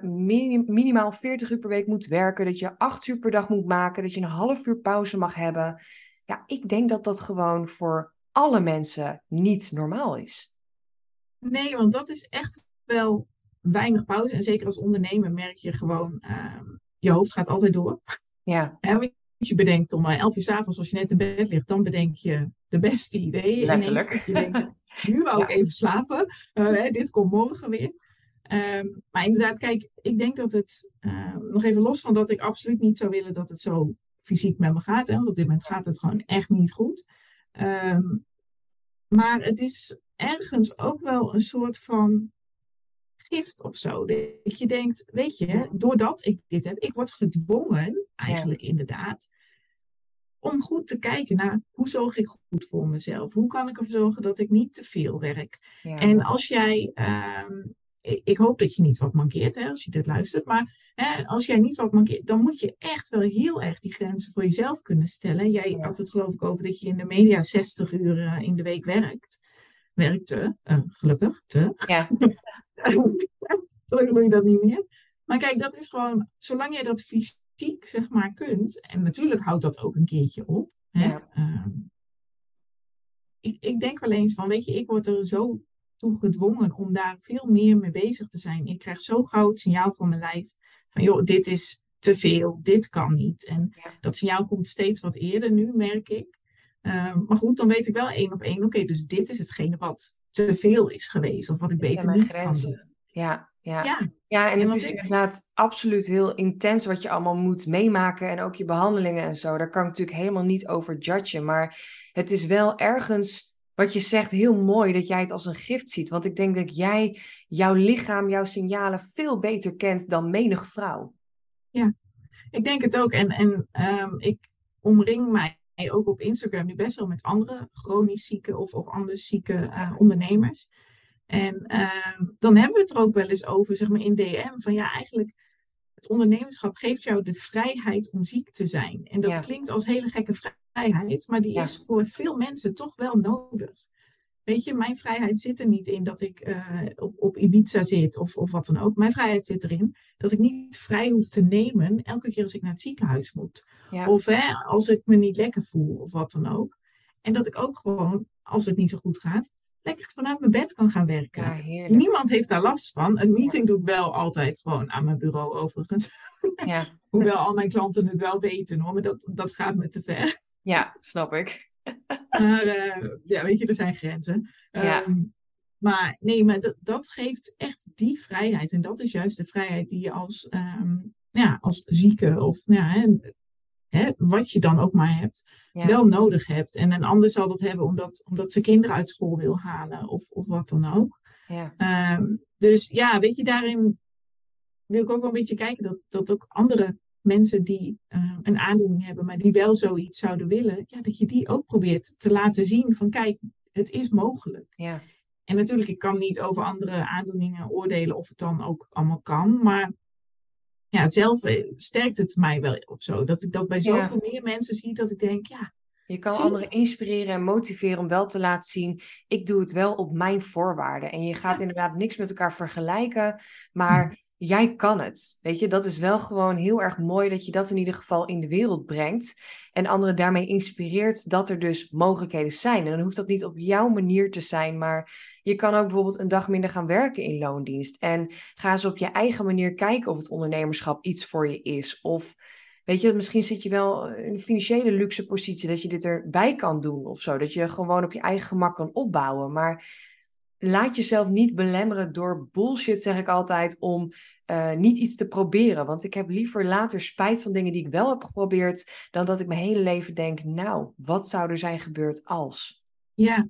minimaal 40 uur per week moet werken. Dat je 8 uur per dag moet maken. Dat je een half uur pauze mag hebben. Ja, ik denk dat dat gewoon voor alle mensen niet normaal is. Nee, want dat is echt wel weinig pauze. En zeker als ondernemer merk je gewoon, uh, je hoofd gaat altijd door. Ja. [LAUGHS] En je bedenkt om 11 uur s avonds, als je net in bed ligt, dan bedenk je de beste ideeën. Letterlijk. En je denkt, [LAUGHS] nu wou ik even slapen. Uh, dit komt morgen weer. Um, maar inderdaad, kijk, ik denk dat het, uh, nog even los van dat ik absoluut niet zou willen dat het zo fysiek met me gaat. Hè, want op dit moment gaat het gewoon echt niet goed. Um, maar het is ergens ook wel een soort van gift of zo. Dat je denkt, weet je, doordat ik dit heb, ik word gedwongen, eigenlijk inderdaad, om goed te kijken naar hoe zorg ik goed voor mezelf? Hoe kan ik ervoor zorgen dat ik niet te veel werk? En als jij, um, ik, ik, hoop dat je niet wat mankeert hè, als je dit luistert, maar hè, als jij niet wat mankeert, dan moet je echt wel heel erg die grenzen voor jezelf kunnen stellen. Jij had het geloof ik over dat je in de media 60 uur uh, in de week werkt. Werkte, uh, gelukkig, te. Ja. [LAUGHS] gelukkig doe je dat niet meer. Maar kijk, dat is gewoon, zolang jij dat zeg maar kunt, en natuurlijk houdt dat ook een keertje op. Hè, ja. uh, ik, ik denk wel eens van, weet je, ik word er zo toe gedwongen om daar veel meer mee bezig te zijn. Ik krijg zo gauw het signaal van mijn lijf van joh, dit is te veel, dit kan niet. En dat signaal komt steeds wat eerder nu, merk ik. Um, maar goed, dan weet ik wel één op één, oké, dus dit is hetgene wat te veel is geweest of wat ik beter niet grenzen. kan doen. Ja, ja. ja. ja en, het is inderdaad absoluut heel intens wat je allemaal moet meemaken en ook je behandelingen en zo. Daar kan ik natuurlijk helemaal niet over judgen, maar het is wel ergens wat je zegt heel mooi dat jij het als een gift ziet. Want ik denk dat jij jouw lichaam, jouw signalen veel beter kent dan menig vrouw. Ja, ik denk het ook. En, en um, ik omring mij ook op Instagram nu best wel met andere chronisch zieke of, of anders zieke uh, ondernemers. En um, dan hebben we het er ook wel eens over, zeg maar in DM, van ja, eigenlijk het ondernemerschap geeft jou de vrijheid om ziek te zijn. En dat klinkt als hele gekke vrijheid, maar die is voor veel mensen toch wel nodig. Weet je, mijn vrijheid zit er niet in dat ik uh, op, op Ibiza zit of, of wat dan ook. Mijn vrijheid zit erin dat ik niet vrij hoef te nemen elke keer als ik naar het ziekenhuis moet. Ja. Of hè, als ik me niet lekker voel of wat dan ook. En dat ik ook gewoon, als het niet zo goed gaat, lekker vanuit mijn bed kan gaan werken. Ja, Niemand heeft daar last van. Een meeting doe ik wel altijd gewoon aan mijn bureau overigens. Ja. [LAUGHS] Hoewel al mijn klanten het wel weten hoor, maar dat, dat gaat me te ver. Ja, snap ik. [LAUGHS] maar uh, ja, weet je, er zijn grenzen. Ja. Um, maar nee, maar dat, dat geeft echt die vrijheid. En dat is juist de vrijheid die je als, um, ja, als zieke of ja, hè, wat je dan ook maar hebt, ja. wel nodig hebt. En een ander zal dat hebben omdat, omdat ze kinderen uit school wil halen of, of wat dan ook. Ja. Um, dus ja, weet je, daarin wil ik ook wel een beetje kijken dat, dat ook andere mensen die uh, een aandoening hebben, maar die wel zoiets zouden willen, ja, dat je die ook probeert te laten zien van kijk, het is mogelijk. Ja. En natuurlijk, ik kan niet over andere aandoeningen oordelen of het dan ook allemaal kan, maar ja, zelf eh, sterkt het mij wel of zo. Dat ik dat bij zoveel ja. meer mensen zie dat ik denk, ja. Je kan anderen inspireren en motiveren om wel te laten zien, ik doe het wel op mijn voorwaarden. En je gaat ja. inderdaad niks met elkaar vergelijken, maar. Jij kan het. Weet je, dat is wel gewoon heel erg mooi dat je dat in ieder geval in de wereld brengt. En anderen daarmee inspireert dat er dus mogelijkheden zijn. En dan hoeft dat niet op jouw manier te zijn, maar je kan ook bijvoorbeeld een dag minder gaan werken in loondienst. En ga eens op je eigen manier kijken of het ondernemerschap iets voor je is. Of weet je, misschien zit je wel in een financiële luxe positie dat je dit erbij kan doen of zo. Dat je gewoon op je eigen gemak kan opbouwen. Maar laat jezelf niet belemmeren door bullshit, zeg ik altijd, om uh, niet iets te proberen. Want ik heb liever later spijt van dingen die ik wel heb geprobeerd, dan dat ik mijn hele leven denk, nou, wat zou er zijn gebeurd als? Ja,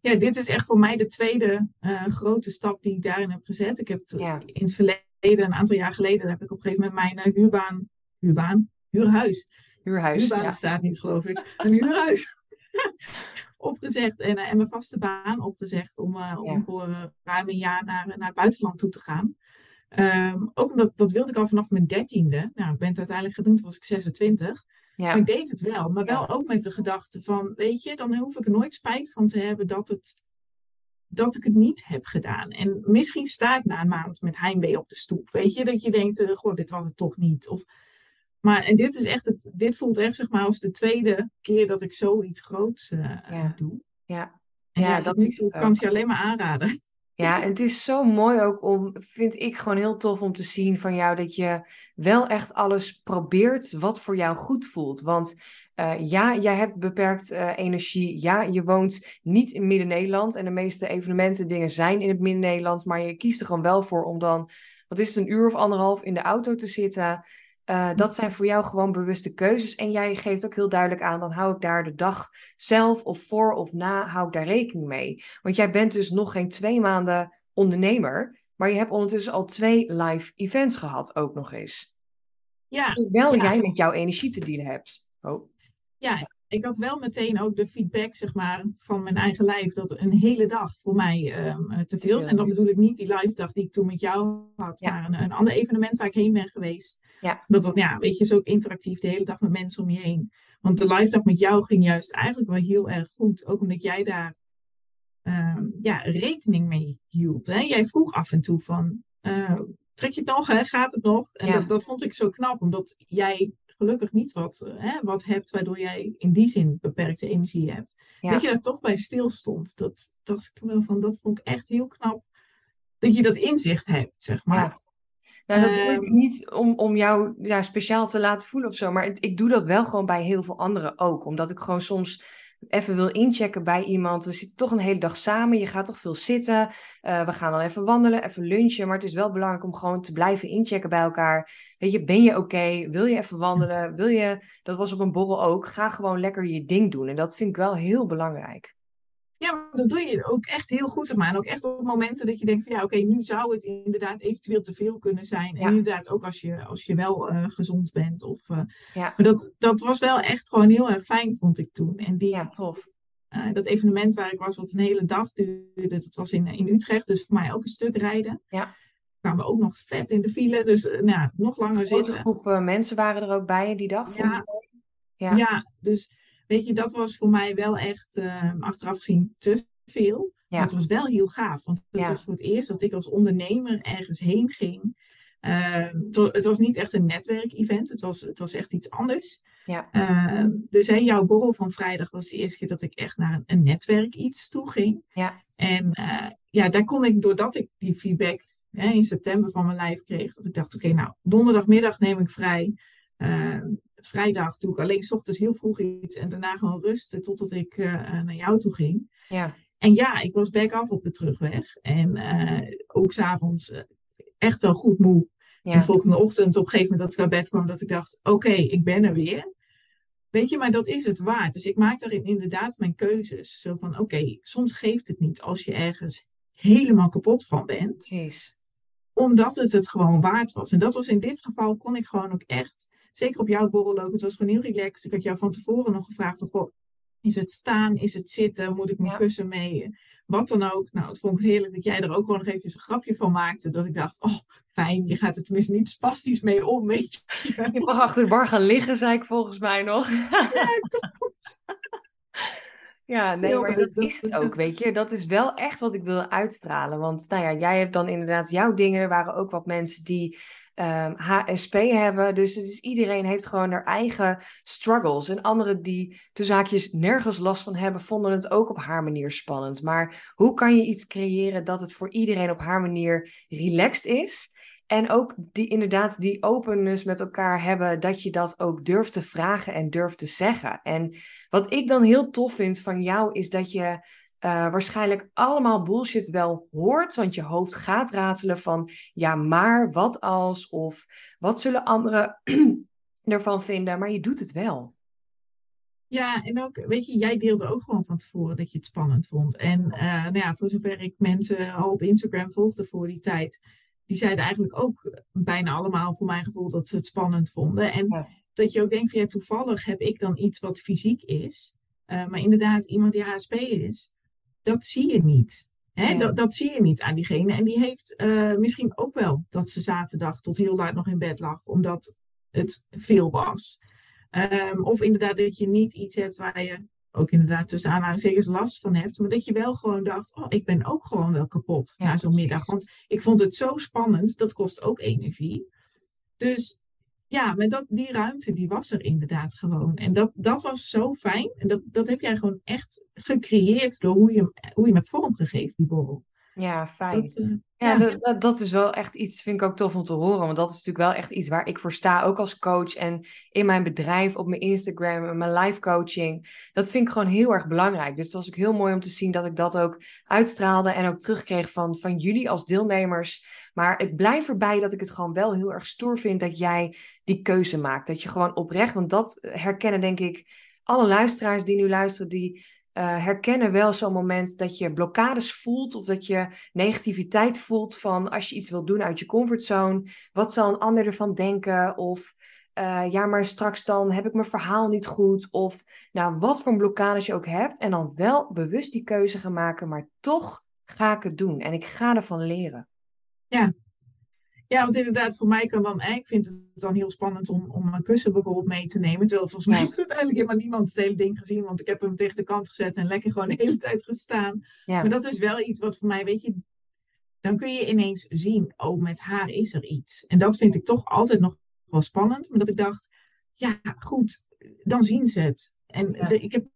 ja, dit is echt voor mij de tweede uh, grote stap die ik daarin heb gezet. Ik heb het ja. in het verleden, een aantal jaar geleden, heb ik op een gegeven moment mijn uh, huurbaan, huurbaan, huurhuis. Huurhuis. Huurbaan ja. staat niet, geloof ik. Een huurhuis. Opgezegd en, uh, en mijn vaste baan opgezegd om, om ja. voor ruim een jaar naar, naar het buitenland toe te gaan. Um, ook omdat dat wilde ik al vanaf mijn dertiende. Nou, ik ben het uiteindelijk gedaan, toen was ik 26. Ja. Maar ik deed het wel, maar wel ook met de gedachte van, weet je, dan hoef ik er nooit spijt van te hebben dat, het, dat ik het niet heb gedaan. En misschien sta ik na een maand met heimwee op de stoep, weet je, dat je denkt, uh, goh, dit was het toch niet. Of, maar en dit is echt, het, dit voelt echt zeg maar als de tweede keer dat ik zoiets groots uh, doe. Ja. En ja, dat nu kan ik je alleen maar aanraden. Ja, en het is zo mooi ook om, vind ik gewoon heel tof om te zien van jou dat je wel echt alles probeert wat voor jou goed voelt. Want uh, ja, jij hebt beperkt uh, energie. Ja, je woont niet in Midden-Nederland en de meeste evenementen dingen zijn in het Midden-Nederland, maar je kiest er gewoon wel voor om dan, wat is het, een uur of anderhalf in de auto te zitten. Uh, dat zijn voor jou gewoon bewuste keuzes. En jij geeft ook heel duidelijk aan, dan hou ik daar de dag zelf of voor of na, hou ik daar rekening mee. Want jij bent dus nog geen twee maanden ondernemer, maar je hebt ondertussen al twee live events gehad ook nog eens. Ja. Terwijl jij met jouw energie te dienen hebt. Oh. Ja, ik had wel meteen ook de feedback, zeg maar, van mijn eigen lijf, dat een hele dag voor mij um, te veel is. En dan bedoel ik niet die live dag die ik toen met jou had, maar een, een, ander evenement waar ik heen ben geweest. Ja. Dat, dat, ja, weet je, is ook interactief, de hele dag met mensen om je heen. Want de live dag met jou ging juist eigenlijk wel heel erg goed, ook omdat jij daar um, ja, rekening mee hield. Hè? Jij vroeg af en toe van, uh, trek je het nog, hè? gaat het nog? En dat, dat vond ik zo knap, omdat jij gelukkig niet wat, eh, hè, wat hebt waardoor jij in die zin beperkte energie hebt. Dat je daar toch bij stilstond. Dat dacht ik toen wel van, dat vond ik echt heel knap. Dat je dat inzicht hebt, zeg maar. Ja. Nou, dat doe ik ehm, niet om, om jou ja, speciaal te laten voelen of zo. Maar ik doe dat wel gewoon bij heel veel anderen ook. Omdat ik gewoon soms even wil inchecken bij iemand. We zitten toch een hele dag samen. Je gaat toch veel zitten. Uh, we gaan dan even wandelen, even lunchen. Maar het is wel belangrijk om gewoon te blijven inchecken bij elkaar. Weet je, ben je oké? Wil je even wandelen? Wil je, dat was op een borrel ook. Ga gewoon lekker je ding doen. En dat vind ik wel heel belangrijk. Ja, maar dat doe je ook echt heel goed. En ook echt op momenten dat je denkt van ja, oké, nu zou het inderdaad eventueel te veel kunnen zijn. En inderdaad ook als je, als je wel uh, gezond bent. Of, uh, ja. Maar dat, dat was wel echt gewoon heel erg fijn, vond ik toen. En die, ja, tof. Uh, dat evenement waar ik was, wat een hele dag duurde, dat was in, in Utrecht. Dus voor mij ook een stuk rijden. Ja. Kwamen we ook nog vet in de file, dus nou, nog langer zitten. Een groep mensen waren er ook bij die dag. Ja, ja. ja dus weet je, dat was voor mij wel echt uh, achteraf gezien te veel. Ja. Maar het was wel heel gaaf. Want het was voor het eerst dat ik als ondernemer ergens heen ging. Uh, het was niet echt een netwerkevent. Het was, het was echt iets anders. Ja. Uh, dus hè, jouw borrel van vrijdag was de eerste keer dat ik echt naar een, een netwerk iets toe ging. Ja. En uh, ja, daar kon ik, doordat ik die feedback hè, in september van mijn lijf kreeg, dat ik dacht, oké, nou, donderdagmiddag neem ik vrij. Vrijdag doe ik alleen s ochtends heel vroeg iets en daarna gewoon rusten totdat ik uh, naar jou toe ging. Ja. En ja, ik was back af op de terugweg. En uh, ook s'avonds echt wel goed moe. Ja. En de volgende ochtend op een gegeven moment dat ik naar bed kwam, dat ik dacht, oké, okay, ik ben er weer. Weet je, maar dat is het waard. Dus ik maak daarin inderdaad mijn keuzes. Zo van, oké, okay, soms geeft het niet als je ergens helemaal kapot van bent. Jeez. Omdat het het gewoon waard was. En dat was in dit geval, kon ik gewoon ook echt zeker op jouw borrel ook. Het was gewoon heel relaxed. Ik had jou van tevoren nog gevraagd van, goh, is het staan, is het zitten, moet ik mijn kussen mee, wat dan ook. Nou, het vond ik heerlijk dat jij er ook gewoon nog eventjes een grapje van maakte. Dat ik dacht, oh, fijn, je gaat er tenminste niet spastisch mee om, weet je. Je mag achter de bar gaan liggen, zei ik volgens mij nog. Ja, klopt. Ja, nee, maar dat is het ook, weet je. Dat is wel echt wat ik wil uitstralen. Want nou ja, jij hebt dan inderdaad jouw dingen. Er waren ook wat mensen die um, ehm, HSP hebben. Dus het is, iedereen heeft gewoon haar eigen struggles. En anderen die de zaakjes nergens last van hebben, vonden het ook op haar manier spannend. Maar hoe kan je iets creëren dat het voor iedereen op haar manier relaxed is? En ook die, inderdaad die openness met elkaar hebben, dat je dat ook durft te vragen en durft te zeggen. En wat ik dan heel tof vind van jou, is dat je uh, waarschijnlijk allemaal bullshit wel hoort. Want je hoofd gaat ratelen van ja, maar wat als of wat zullen anderen [CLEARS THROAT] ervan vinden. Maar je doet het wel. Ja, en ook, weet je, jij deelde ook gewoon van tevoren dat je het spannend vond. En uh, nou ja, voor zover ik mensen al op Instagram volgde voor die tijd, die zeiden eigenlijk ook bijna allemaal voor mijn gevoel dat ze het spannend vonden. En dat je ook denkt van ja, toevallig heb ik dan iets wat fysiek is. Uh, maar inderdaad, iemand die HSP is, dat zie je niet. Hè? Dat, dat zie je niet aan diegene. En die heeft uh, misschien ook wel dat ze zaterdag tot heel laat nog in bed lag, omdat het veel was. Ehm, of inderdaad dat je niet iets hebt waar je ook inderdaad tussen aanhalingstekens last van hebt. Maar dat je wel gewoon dacht, oh, ik ben ook gewoon wel kapot na zo'n middag. Want ik vond het zo spannend, dat kost ook energie. Dus ja, maar dat, die ruimte die was er inderdaad gewoon. En dat, dat was zo fijn. En dat, dat heb jij gewoon echt gecreëerd door hoe je, hoe je hem hebt vormgegeven, die borrel. Ja, fijn. Dat, uh, ja. Dat, dat, is wel echt iets, vind ik ook tof om te horen. Want dat is natuurlijk wel echt iets waar ik voor sta, ook als coach. En in mijn bedrijf, op mijn Instagram, en mijn live coaching. Dat vind ik gewoon heel erg belangrijk. Dus het was ook heel mooi om te zien dat ik dat ook uitstraalde. En ook terugkreeg van, van jullie als deelnemers. Maar ik blijf erbij dat ik het gewoon wel heel erg stoer vind dat jij die keuze maakt. Dat je gewoon oprecht, want dat herkennen denk ik alle luisteraars die nu luisteren, die uh, herkennen wel zo'n moment dat je blokkades voelt of dat je negativiteit voelt van als je iets wilt doen uit je comfortzone. Wat zal een ander ervan denken? Of uh, ja, maar straks dan heb ik mijn verhaal niet goed. Of nou, wat voor blokkades je ook hebt. En dan wel bewust die keuze gaan maken, maar toch ga ik het doen en ik ga ervan leren. Ja, ja, want inderdaad, voor mij kan dan, ik vind het dan heel spannend om, om mijn kussen bijvoorbeeld mee te nemen. Terwijl volgens mij heeft uiteindelijk helemaal niemand het hele ding gezien, want ik heb hem tegen de kant gezet en lekker gewoon de hele [LAUGHS] tijd gestaan. Maar dat is wel iets wat voor mij, weet je, dan kun je ineens zien, oh, met haar is er iets. En dat vind ik toch altijd nog wel spannend, maar dat ik dacht, ja, goed, dan zien ze het. En ik heb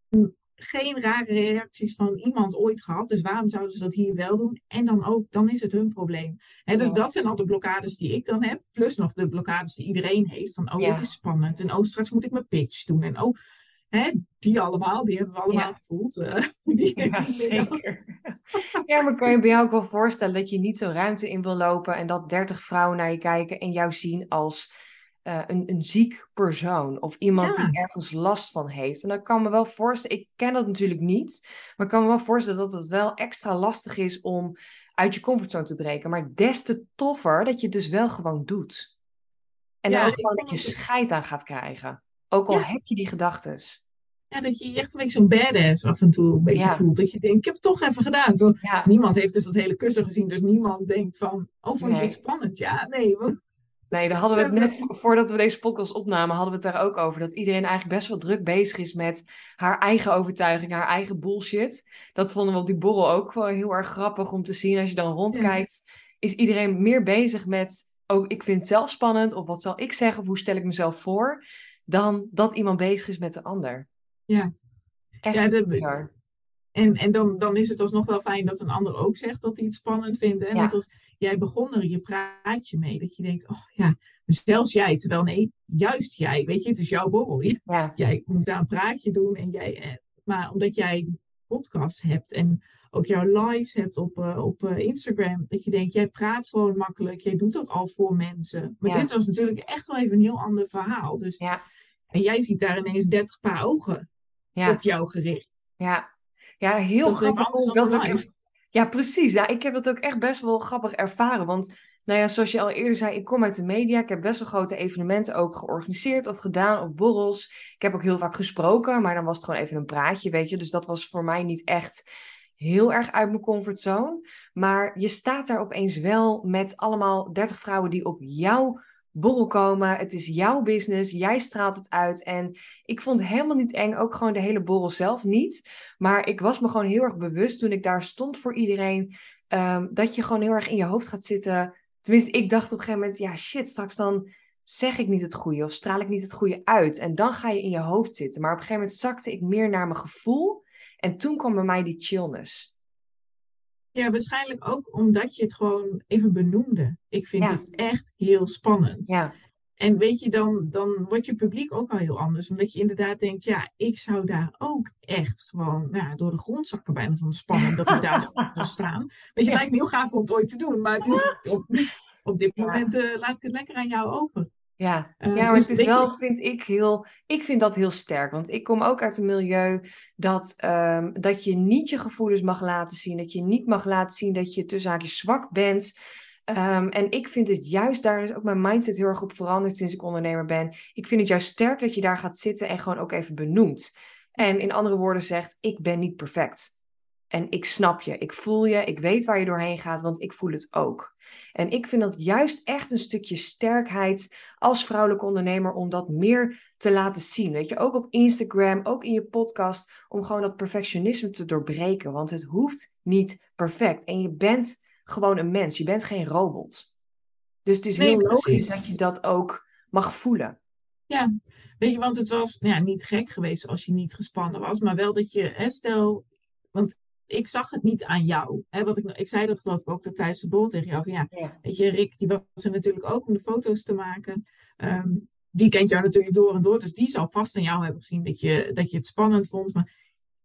geen rare reacties van iemand ooit gehad. Dus waarom zouden ze dat hier wel doen? En dan ook, dan is het hun probleem. He, dus dat zijn al de blokkades die ik dan heb. Plus nog de blokkades die iedereen heeft. Van, oh, het is spannend. En oh, straks moet ik mijn pitch doen. En oh, hè, die allemaal, die hebben we allemaal gevoeld. [LAUGHS] Uh, ja, zeker. ja, maar kan je bij jou ook wel voorstellen dat je niet zo'n ruimte in wil lopen en dat 30 vrouwen naar je kijken en jou zien als uh, een, een ziek persoon of iemand die ergens last van heeft. En dan kan me wel voorstellen, ik ken dat natuurlijk niet, maar ik kan me wel voorstellen dat het wel extra lastig is om uit je comfortzone te breken. Maar des te toffer dat je het dus wel gewoon doet. En ja, dan ook gewoon dat je scheid aan gaat krijgen. Ook al heb je die gedachtes. Ja, dat je echt een beetje zo'n badass af en toe een beetje voelt. Dat je denkt, ik heb het toch even gedaan. Toch? Niemand heeft dus dat hele kussen gezien, dus niemand denkt van, oh, vond je het spannend? Ja, nee, want Nee, daar hadden we het net [LAUGHS] voordat we deze podcast opnamen, hadden we het daar ook over. Dat iedereen eigenlijk best wel druk bezig is met haar eigen overtuiging, haar eigen bullshit. Dat vonden we op die borrel ook wel heel erg grappig om te zien. Als je dan rondkijkt, is iedereen meer bezig met, oh, ik vind het zelf spannend, of wat zal ik zeggen, of hoe stel ik mezelf voor, dan dat iemand bezig is met de ander. Ja. Echt ja, dat, en, en dan, dan is het alsnog wel fijn dat een ander ook zegt dat hij het spannend vindt. En Net als jij begon er je praatje mee. Dat je denkt, oh ja, zelfs jij. Terwijl nee, juist jij. Weet je, het is jouw borrel. [LAUGHS] Ja. Jij moet daar een praatje doen. En jij, eh, maar omdat jij die podcast hebt en ook jouw lives hebt op, uh, op uh, Instagram. Dat je denkt, jij praat gewoon makkelijk. Jij doet dat al voor mensen. Maar dit was natuurlijk echt wel even een heel ander verhaal. Dus, ja. En jij ziet daar ineens 30 paar ogen op jou gericht. Ja, ja, heel dat grappig. Dat ja, precies. Ja, ik heb dat ook echt best wel grappig ervaren. Want nou ja, zoals je al eerder zei, ik kom uit de media. Ik heb best wel grote evenementen ook georganiseerd of gedaan op borrels. Ik heb ook heel vaak gesproken, maar dan was het gewoon even een praatje, weet je. Dus dat was voor mij niet echt heel erg uit mijn comfortzone. Maar je staat daar opeens wel met allemaal 30 vrouwen die op jou borrel komen. Het is jouw business. Jij straalt het uit. En ik vond het helemaal niet eng. Ook gewoon de hele borrel zelf niet. Maar ik was me gewoon heel erg bewust toen ik daar stond voor iedereen. Um, dat je gewoon heel erg in je hoofd gaat zitten. Tenminste, ik dacht op een gegeven moment: ja, shit, straks dan zeg ik niet het goede of straal ik niet het goede uit. En dan ga je in je hoofd zitten. Maar op een gegeven moment zakte ik meer naar mijn gevoel. En toen kwam bij mij die chillness. Ja, waarschijnlijk ook omdat je het gewoon even benoemde. Ik vind het echt heel spannend. Ja. En weet je, dan, dan wordt je publiek ook al heel anders. Omdat je inderdaad denkt, ja, ik zou daar ook echt gewoon nou, door de grond zakken bijna van de spanning dat ik daar [LAUGHS] zou staan. Weet je, het lijkt me heel gaaf om het ooit te doen. Maar het is op, op dit moment uh, laat ik het lekker aan jou over. Ja, uh, ja maar dus het is wel, vind ik heel, ik vind dat heel sterk. Want ik kom ook uit een milieu dat, um, dat je niet je gevoelens mag laten zien. Dat je niet mag laten zien dat je tussen haakjes zwak bent. Um, en ik vind het juist, daar is ook mijn mindset heel erg op veranderd sinds ik ondernemer ben. Ik vind het juist sterk dat je daar gaat zitten en gewoon ook even benoemt. En in andere woorden zegt, ik ben niet perfect. En ik snap je, ik voel je, ik weet waar je doorheen gaat, want ik voel het ook. En ik vind dat juist echt een stukje sterkheid als vrouwelijke ondernemer om dat meer te laten zien. Weet je, ook op Instagram, ook in je podcast, om gewoon dat perfectionisme te doorbreken. Want het hoeft niet perfect. En je bent gewoon een mens, je bent geen robot. Dus het is heel logisch dat je dat ook mag voelen. Ja, weet je, want het was nou ja, niet gek geweest als je niet gespannen was, maar wel dat je, stel, want ik zag het niet aan jou. Hè, wat ik, ik zei dat geloof ik ook tijdens de bol tegen jou. Van, ja, Weet je, Rick, die was er natuurlijk ook om de foto's te maken. Ehm, die kent jou natuurlijk door en door. Dus die zal vast aan jou hebben gezien dat je, dat je het spannend vond. Maar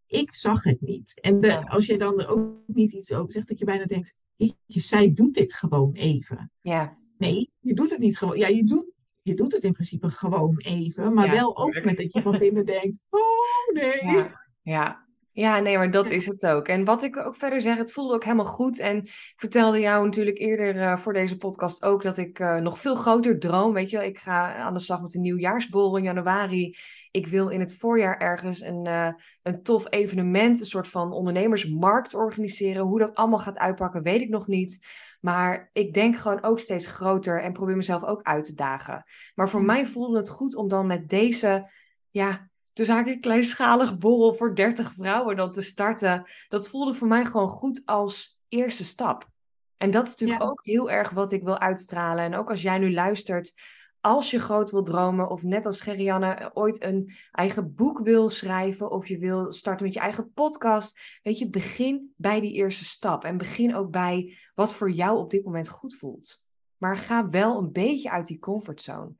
ik zag het niet. En als je dan er ook niet iets over zegt, dat je bijna denkt, je, zij doet dit gewoon even. Ja. Nee, je doet het niet gewoon. Ja, je doet, je doet het in principe gewoon even. Maar wel ook met dat je van binnen denkt, oh nee. Ja. ja. Ja, nee, maar dat is het ook. En wat ik ook verder zeg, het voelde ook helemaal goed. En ik vertelde jou natuurlijk eerder uh, voor deze podcast ook dat ik uh, nog veel groter droom. Weet je wel, ik ga aan de slag met een nieuwjaarsbol in januari. Ik wil in het voorjaar ergens een, uh, een tof evenement, een soort van ondernemersmarkt organiseren. Hoe dat allemaal gaat uitpakken, weet ik nog niet. Maar ik denk gewoon ook steeds groter en probeer mezelf ook uit te dagen. Maar voor mij voelde het goed om dan met deze ja, dus eigenlijk een kleinschalig borrel voor 30 vrouwen dan te starten. Dat voelde voor mij gewoon goed als eerste stap. En dat is natuurlijk ook heel erg wat ik wil uitstralen. En ook als jij nu luistert, als je groot wil dromen, of net als Gerianne ooit een eigen boek wil schrijven, of je wil starten met je eigen podcast, weet je, begin bij die eerste stap. En begin ook bij wat voor jou op dit moment goed voelt. Maar ga wel een beetje uit die comfortzone.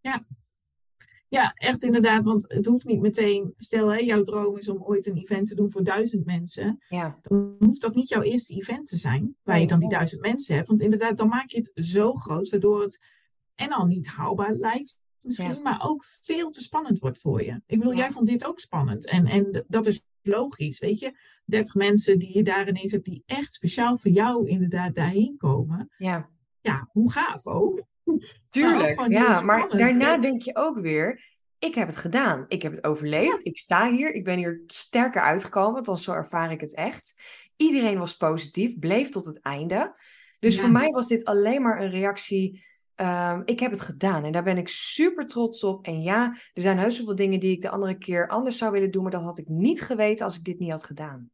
Ja, ja, echt inderdaad. Want het hoeft niet meteen. Stel, hè, jouw droom is om ooit een event te doen voor duizend mensen. Ja. Dan hoeft dat niet jouw eerste event te zijn. Waar je dan die duizend mensen hebt. Want inderdaad, dan maak je het zo groot. Waardoor het en al niet haalbaar lijkt. Misschien, maar ook veel te spannend wordt voor je. Ik bedoel, jij vond dit ook spannend. En, en dat is logisch, weet je. 30 mensen die je daar ineens hebt, die echt speciaal voor jou inderdaad daarheen komen. Ja. Ja, hoe gaaf ook. Tuurlijk, ja. Maar daarna denk je ook weer, ik heb het gedaan. Ik heb het overleefd. Ik sta hier. Ik ben hier sterker uitgekomen. Want zo ervaar ik het echt. Iedereen was positief, bleef tot het einde. Dus voor mij was dit alleen maar een reactie. Um, ik heb het gedaan en daar ben ik super trots op. En ja, er zijn heus veel dingen die ik de andere keer anders zou willen doen, maar dat had ik niet geweten als ik dit niet had gedaan.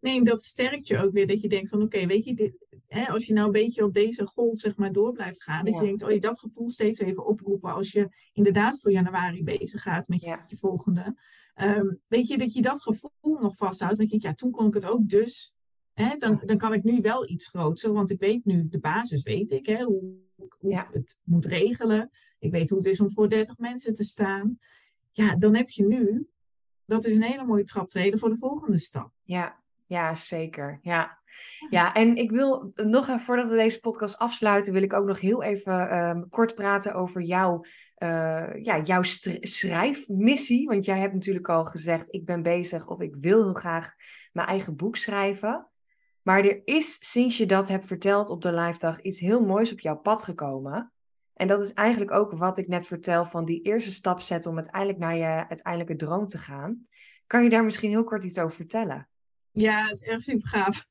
Nee, dat sterkt je ook weer dat je denkt van oké, weet je, dit, hè, als je nou een beetje op deze golf zeg maar door blijft gaan, dat je denkt, oh je dat gevoel steeds even oproepen als je inderdaad voor januari bezig gaat met je, je volgende. Um, weet je, dat je dat gevoel nog vasthoudt. Dan denk je, ja, toen kon ik het ook, dus hè, dan, dan kan ik nu wel iets groter, want ik weet nu, de basis weet ik, hè, hoe, hoe ik het moet regelen. Ik weet hoe het is om voor 30 mensen te staan. Ja, dan heb je nu, dat is een hele mooie traptreden voor de volgende stap. Ja, ja, zeker. Ja. ja, en ik wil nog even, voordat we deze podcast afsluiten, wil ik ook nog heel even um, kort praten over jouw, uh, ja, jouw schrijfmissie. Want jij hebt natuurlijk al gezegd, ik ben bezig of ik wil heel graag mijn eigen boek schrijven. Maar er is, sinds je dat hebt verteld op de live dag, iets heel moois op jouw pad gekomen. En dat is eigenlijk ook wat ik net vertel van die eerste stap zetten om uiteindelijk naar je uiteindelijke droom te gaan. Kan je daar misschien heel kort iets over vertellen? Ja, dat is echt super gaaf.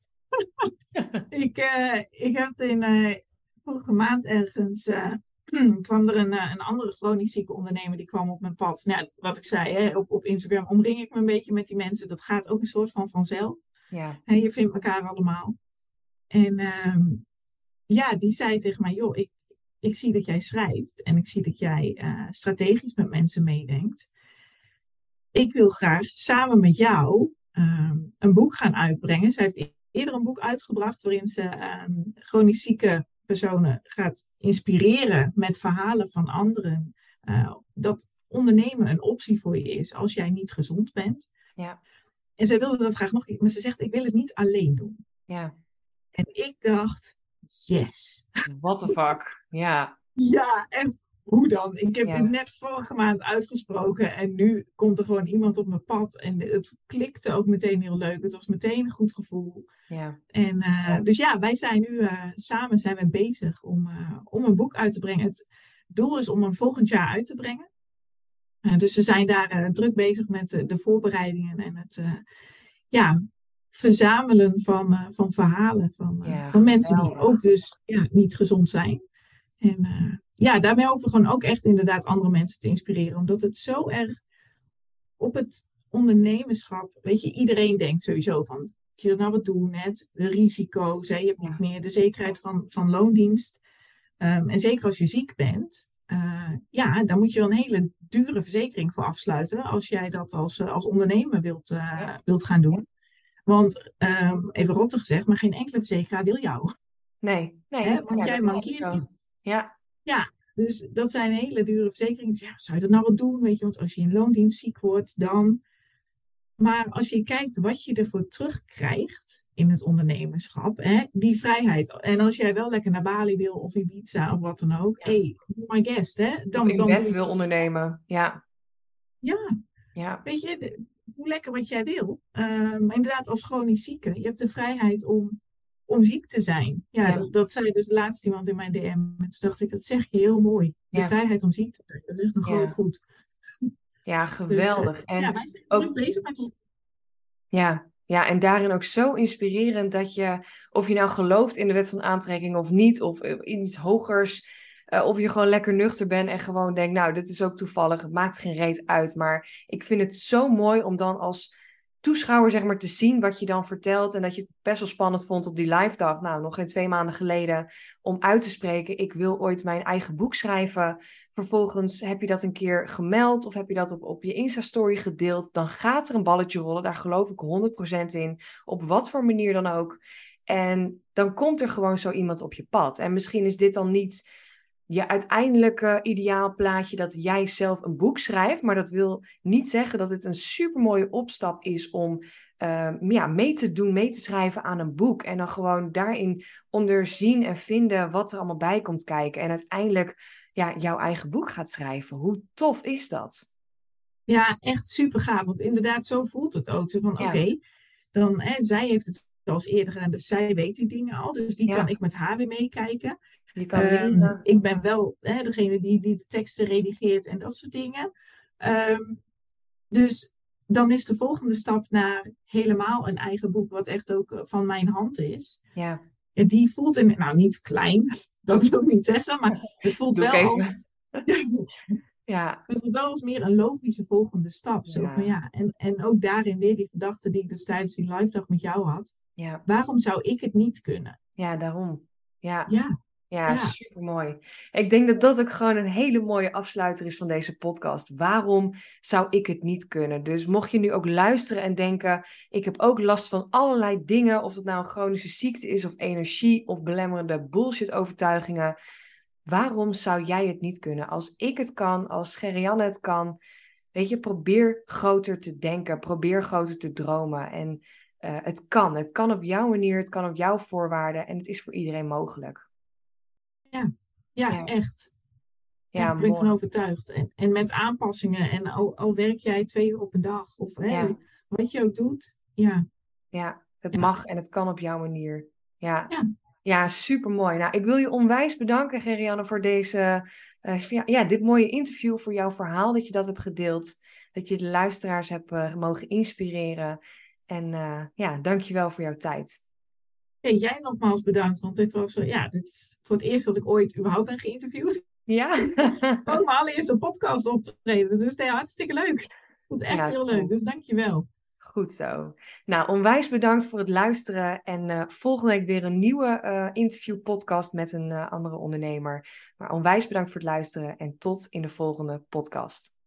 [LAUGHS] ik, uh, ik heb in uh, vorige maand ergens. Uh, [CLEARS THROAT] kwam er een, een andere chronisch zieke ondernemer die kwam op mijn pad. Nou, wat ik zei, hè, op, op Instagram omring ik me een beetje met die mensen. Dat gaat ook een soort van vanzelf. Ja. En je vindt elkaar allemaal. En uh, ja, die zei tegen mij: joh, ik, ik zie dat jij schrijft en ik zie dat jij strategisch met mensen meedenkt. Ik wil graag samen met jou Ehm, een boek gaan uitbrengen. Ze heeft eerder een boek uitgebracht waarin ze um, chronisch zieke personen gaat inspireren met verhalen van anderen. Uh, dat ondernemen een optie voor je is als jij niet gezond bent. Ja. En zij wilde dat graag nog, maar ze zegt: Ik wil het niet alleen doen. Ja. En ik dacht: Yes. What the fuck? Ja. Ja, en hoe dan? Ik heb het net vorige maand uitgesproken en nu komt er gewoon iemand op mijn pad. En het klikte ook meteen heel leuk. Het was meteen een goed gevoel. Ja. En uh, dus ja, wij zijn nu uh, samen zijn we bezig om, uh, om een boek uit te brengen. Het doel is om hem volgend jaar uit te brengen. dus we zijn daar druk bezig met de voorbereidingen en het ja, verzamelen van, van verhalen van, van mensen die ook dus ja, niet gezond zijn. En ja, daarmee hopen we gewoon ook echt inderdaad andere mensen te inspireren. Omdat het zo erg op het ondernemerschap, weet je, iedereen denkt sowieso van, je nou wat doen net, de risico's, hè, je hebt niet meer de zekerheid van, van loondienst. Um, en zeker als je ziek bent, uh, ja, dan moet je wel een hele dure verzekering voor afsluiten als jij dat als, als ondernemer wilt, uh, wilt gaan doen. Want um, even rottig gezegd, maar geen enkele verzekeraar wil jou. Nee, nee. Hè? Want jij mankeert. Ja. Ja, dus dat zijn hele dure verzekeringen. Dus ja, zou je dat nou wat doen? Weet je, want als je in loondienst ziek wordt, dan. Maar als je kijkt wat je ervoor terugkrijgt in het ondernemerschap, hè, die vrijheid. En als jij wel lekker naar Bali wil of Ibiza of wat dan ook, ja. hey, my guest, hè. Dan, of in dan bed wil ondernemen, ja. Ja. ja. Weet je, de, hoe lekker wat jij wil. Uh, maar inderdaad, als chronisch zieke, je hebt de vrijheid om om ziek te zijn. Ja, Dat, dat, zei dus laatst iemand in mijn DM. En toen dacht ik, dat zeg je heel mooi. De vrijheid om ziek te zijn. Dat is echt een groot goed. Ja, [LAUGHS] geweldig. Dus, uh, en ja, wij zijn ook bezig met Ja, ja, en daarin ook zo inspirerend dat je, of je nou gelooft in de wet van aantrekking of niet, of in iets hogers, uh, of je gewoon lekker nuchter bent en gewoon denkt, nou, dit is ook toevallig, het maakt geen reet uit. Maar ik vind het zo mooi om dan als toeschouwer zeg maar te zien wat je dan vertelt. En dat je het best wel spannend vond op die live dag. Nou, nog geen twee maanden geleden. Om uit te spreken, ik wil ooit mijn eigen boek schrijven. Vervolgens heb je dat een keer gemeld of heb je dat op, op je Insta-story gedeeld. Dan gaat er een balletje rollen. Daar geloof ik 100% in. Op wat voor manier dan ook. En dan komt er gewoon zo iemand op je pad. En misschien is dit dan niet je uiteindelijke ideaalplaatje dat jij zelf een boek schrijft. Maar dat wil niet zeggen dat het een supermooie opstap is om uh, ja, mee te doen, mee te schrijven aan een boek. En dan gewoon daarin onderzien en vinden wat er allemaal bij komt kijken. En uiteindelijk ja, jouw eigen boek gaat schrijven. Hoe tof is dat? Ja, echt super gaaf. Want inderdaad, zo voelt het ook. Zo van, ja. oké, dan, hè, zij heeft het als eerder gedaan, dus zij weet die dingen al. Dus die ja. kan ik met haar weer meekijken. Um, ik ben wel hè, degene die, die de teksten redigeert en dat soort dingen. Um, dus dan is de volgende stap naar helemaal een eigen boek, wat echt ook van mijn hand is. Ja. Die voelt in, nou niet klein, [LAUGHS] dat wil ik niet zeggen, maar het voelt wel als. [LAUGHS] ja. Het voelt wel als meer een logische volgende stap. Zo ja. van, ja. En, en ook daarin weer die gedachte die ik dus tijdens die live dag met jou had. Ja. Waarom zou ik het niet kunnen? Ja, daarom. Ja. Ja. Ja, ja. super mooi. Ik denk dat dat ook gewoon een hele mooie afsluiter is van deze podcast. Waarom zou ik het niet kunnen? Dus mocht je nu ook luisteren en denken: ik heb ook last van allerlei dingen, of het nou een chronische ziekte is, of energie, of belemmerende bullshit-overtuigingen. Waarom zou jij het niet kunnen? Als ik het kan, als Gerianne het kan, weet je, probeer groter te denken, probeer groter te dromen. En uh, het kan. Het kan op jouw manier, het kan op jouw voorwaarden en het is voor iedereen mogelijk. Ja, ja, echt. Ja, daar ben ik van overtuigd. En, en met aanpassingen. En al, al werk jij twee uur op een dag. Of hè, wat je ook doet. Ja, ja het mag en het kan op jouw manier. Ja, ja. ja super mooi. Nou, ik wil je onwijs bedanken, Gerianne, voor deze, uh, ja, dit mooie interview. Voor jouw verhaal dat je dat hebt gedeeld. Dat je de luisteraars hebt uh, mogen inspireren. En uh, ja, dankjewel voor jouw tijd. Jij nogmaals bedankt, want dit was uh, ja, dit is voor het eerst dat ik ooit überhaupt ben geïnterviewd. Ja. Ook mijn allereerste podcast optreden, dus nee, hartstikke leuk. Het echt ja, heel top. leuk, dus dankjewel. Goed zo. Nou, onwijs bedankt voor het luisteren. En uh, volgende week weer een nieuwe uh, interview-podcast met een uh, andere ondernemer. Maar onwijs bedankt voor het luisteren en tot in de volgende podcast.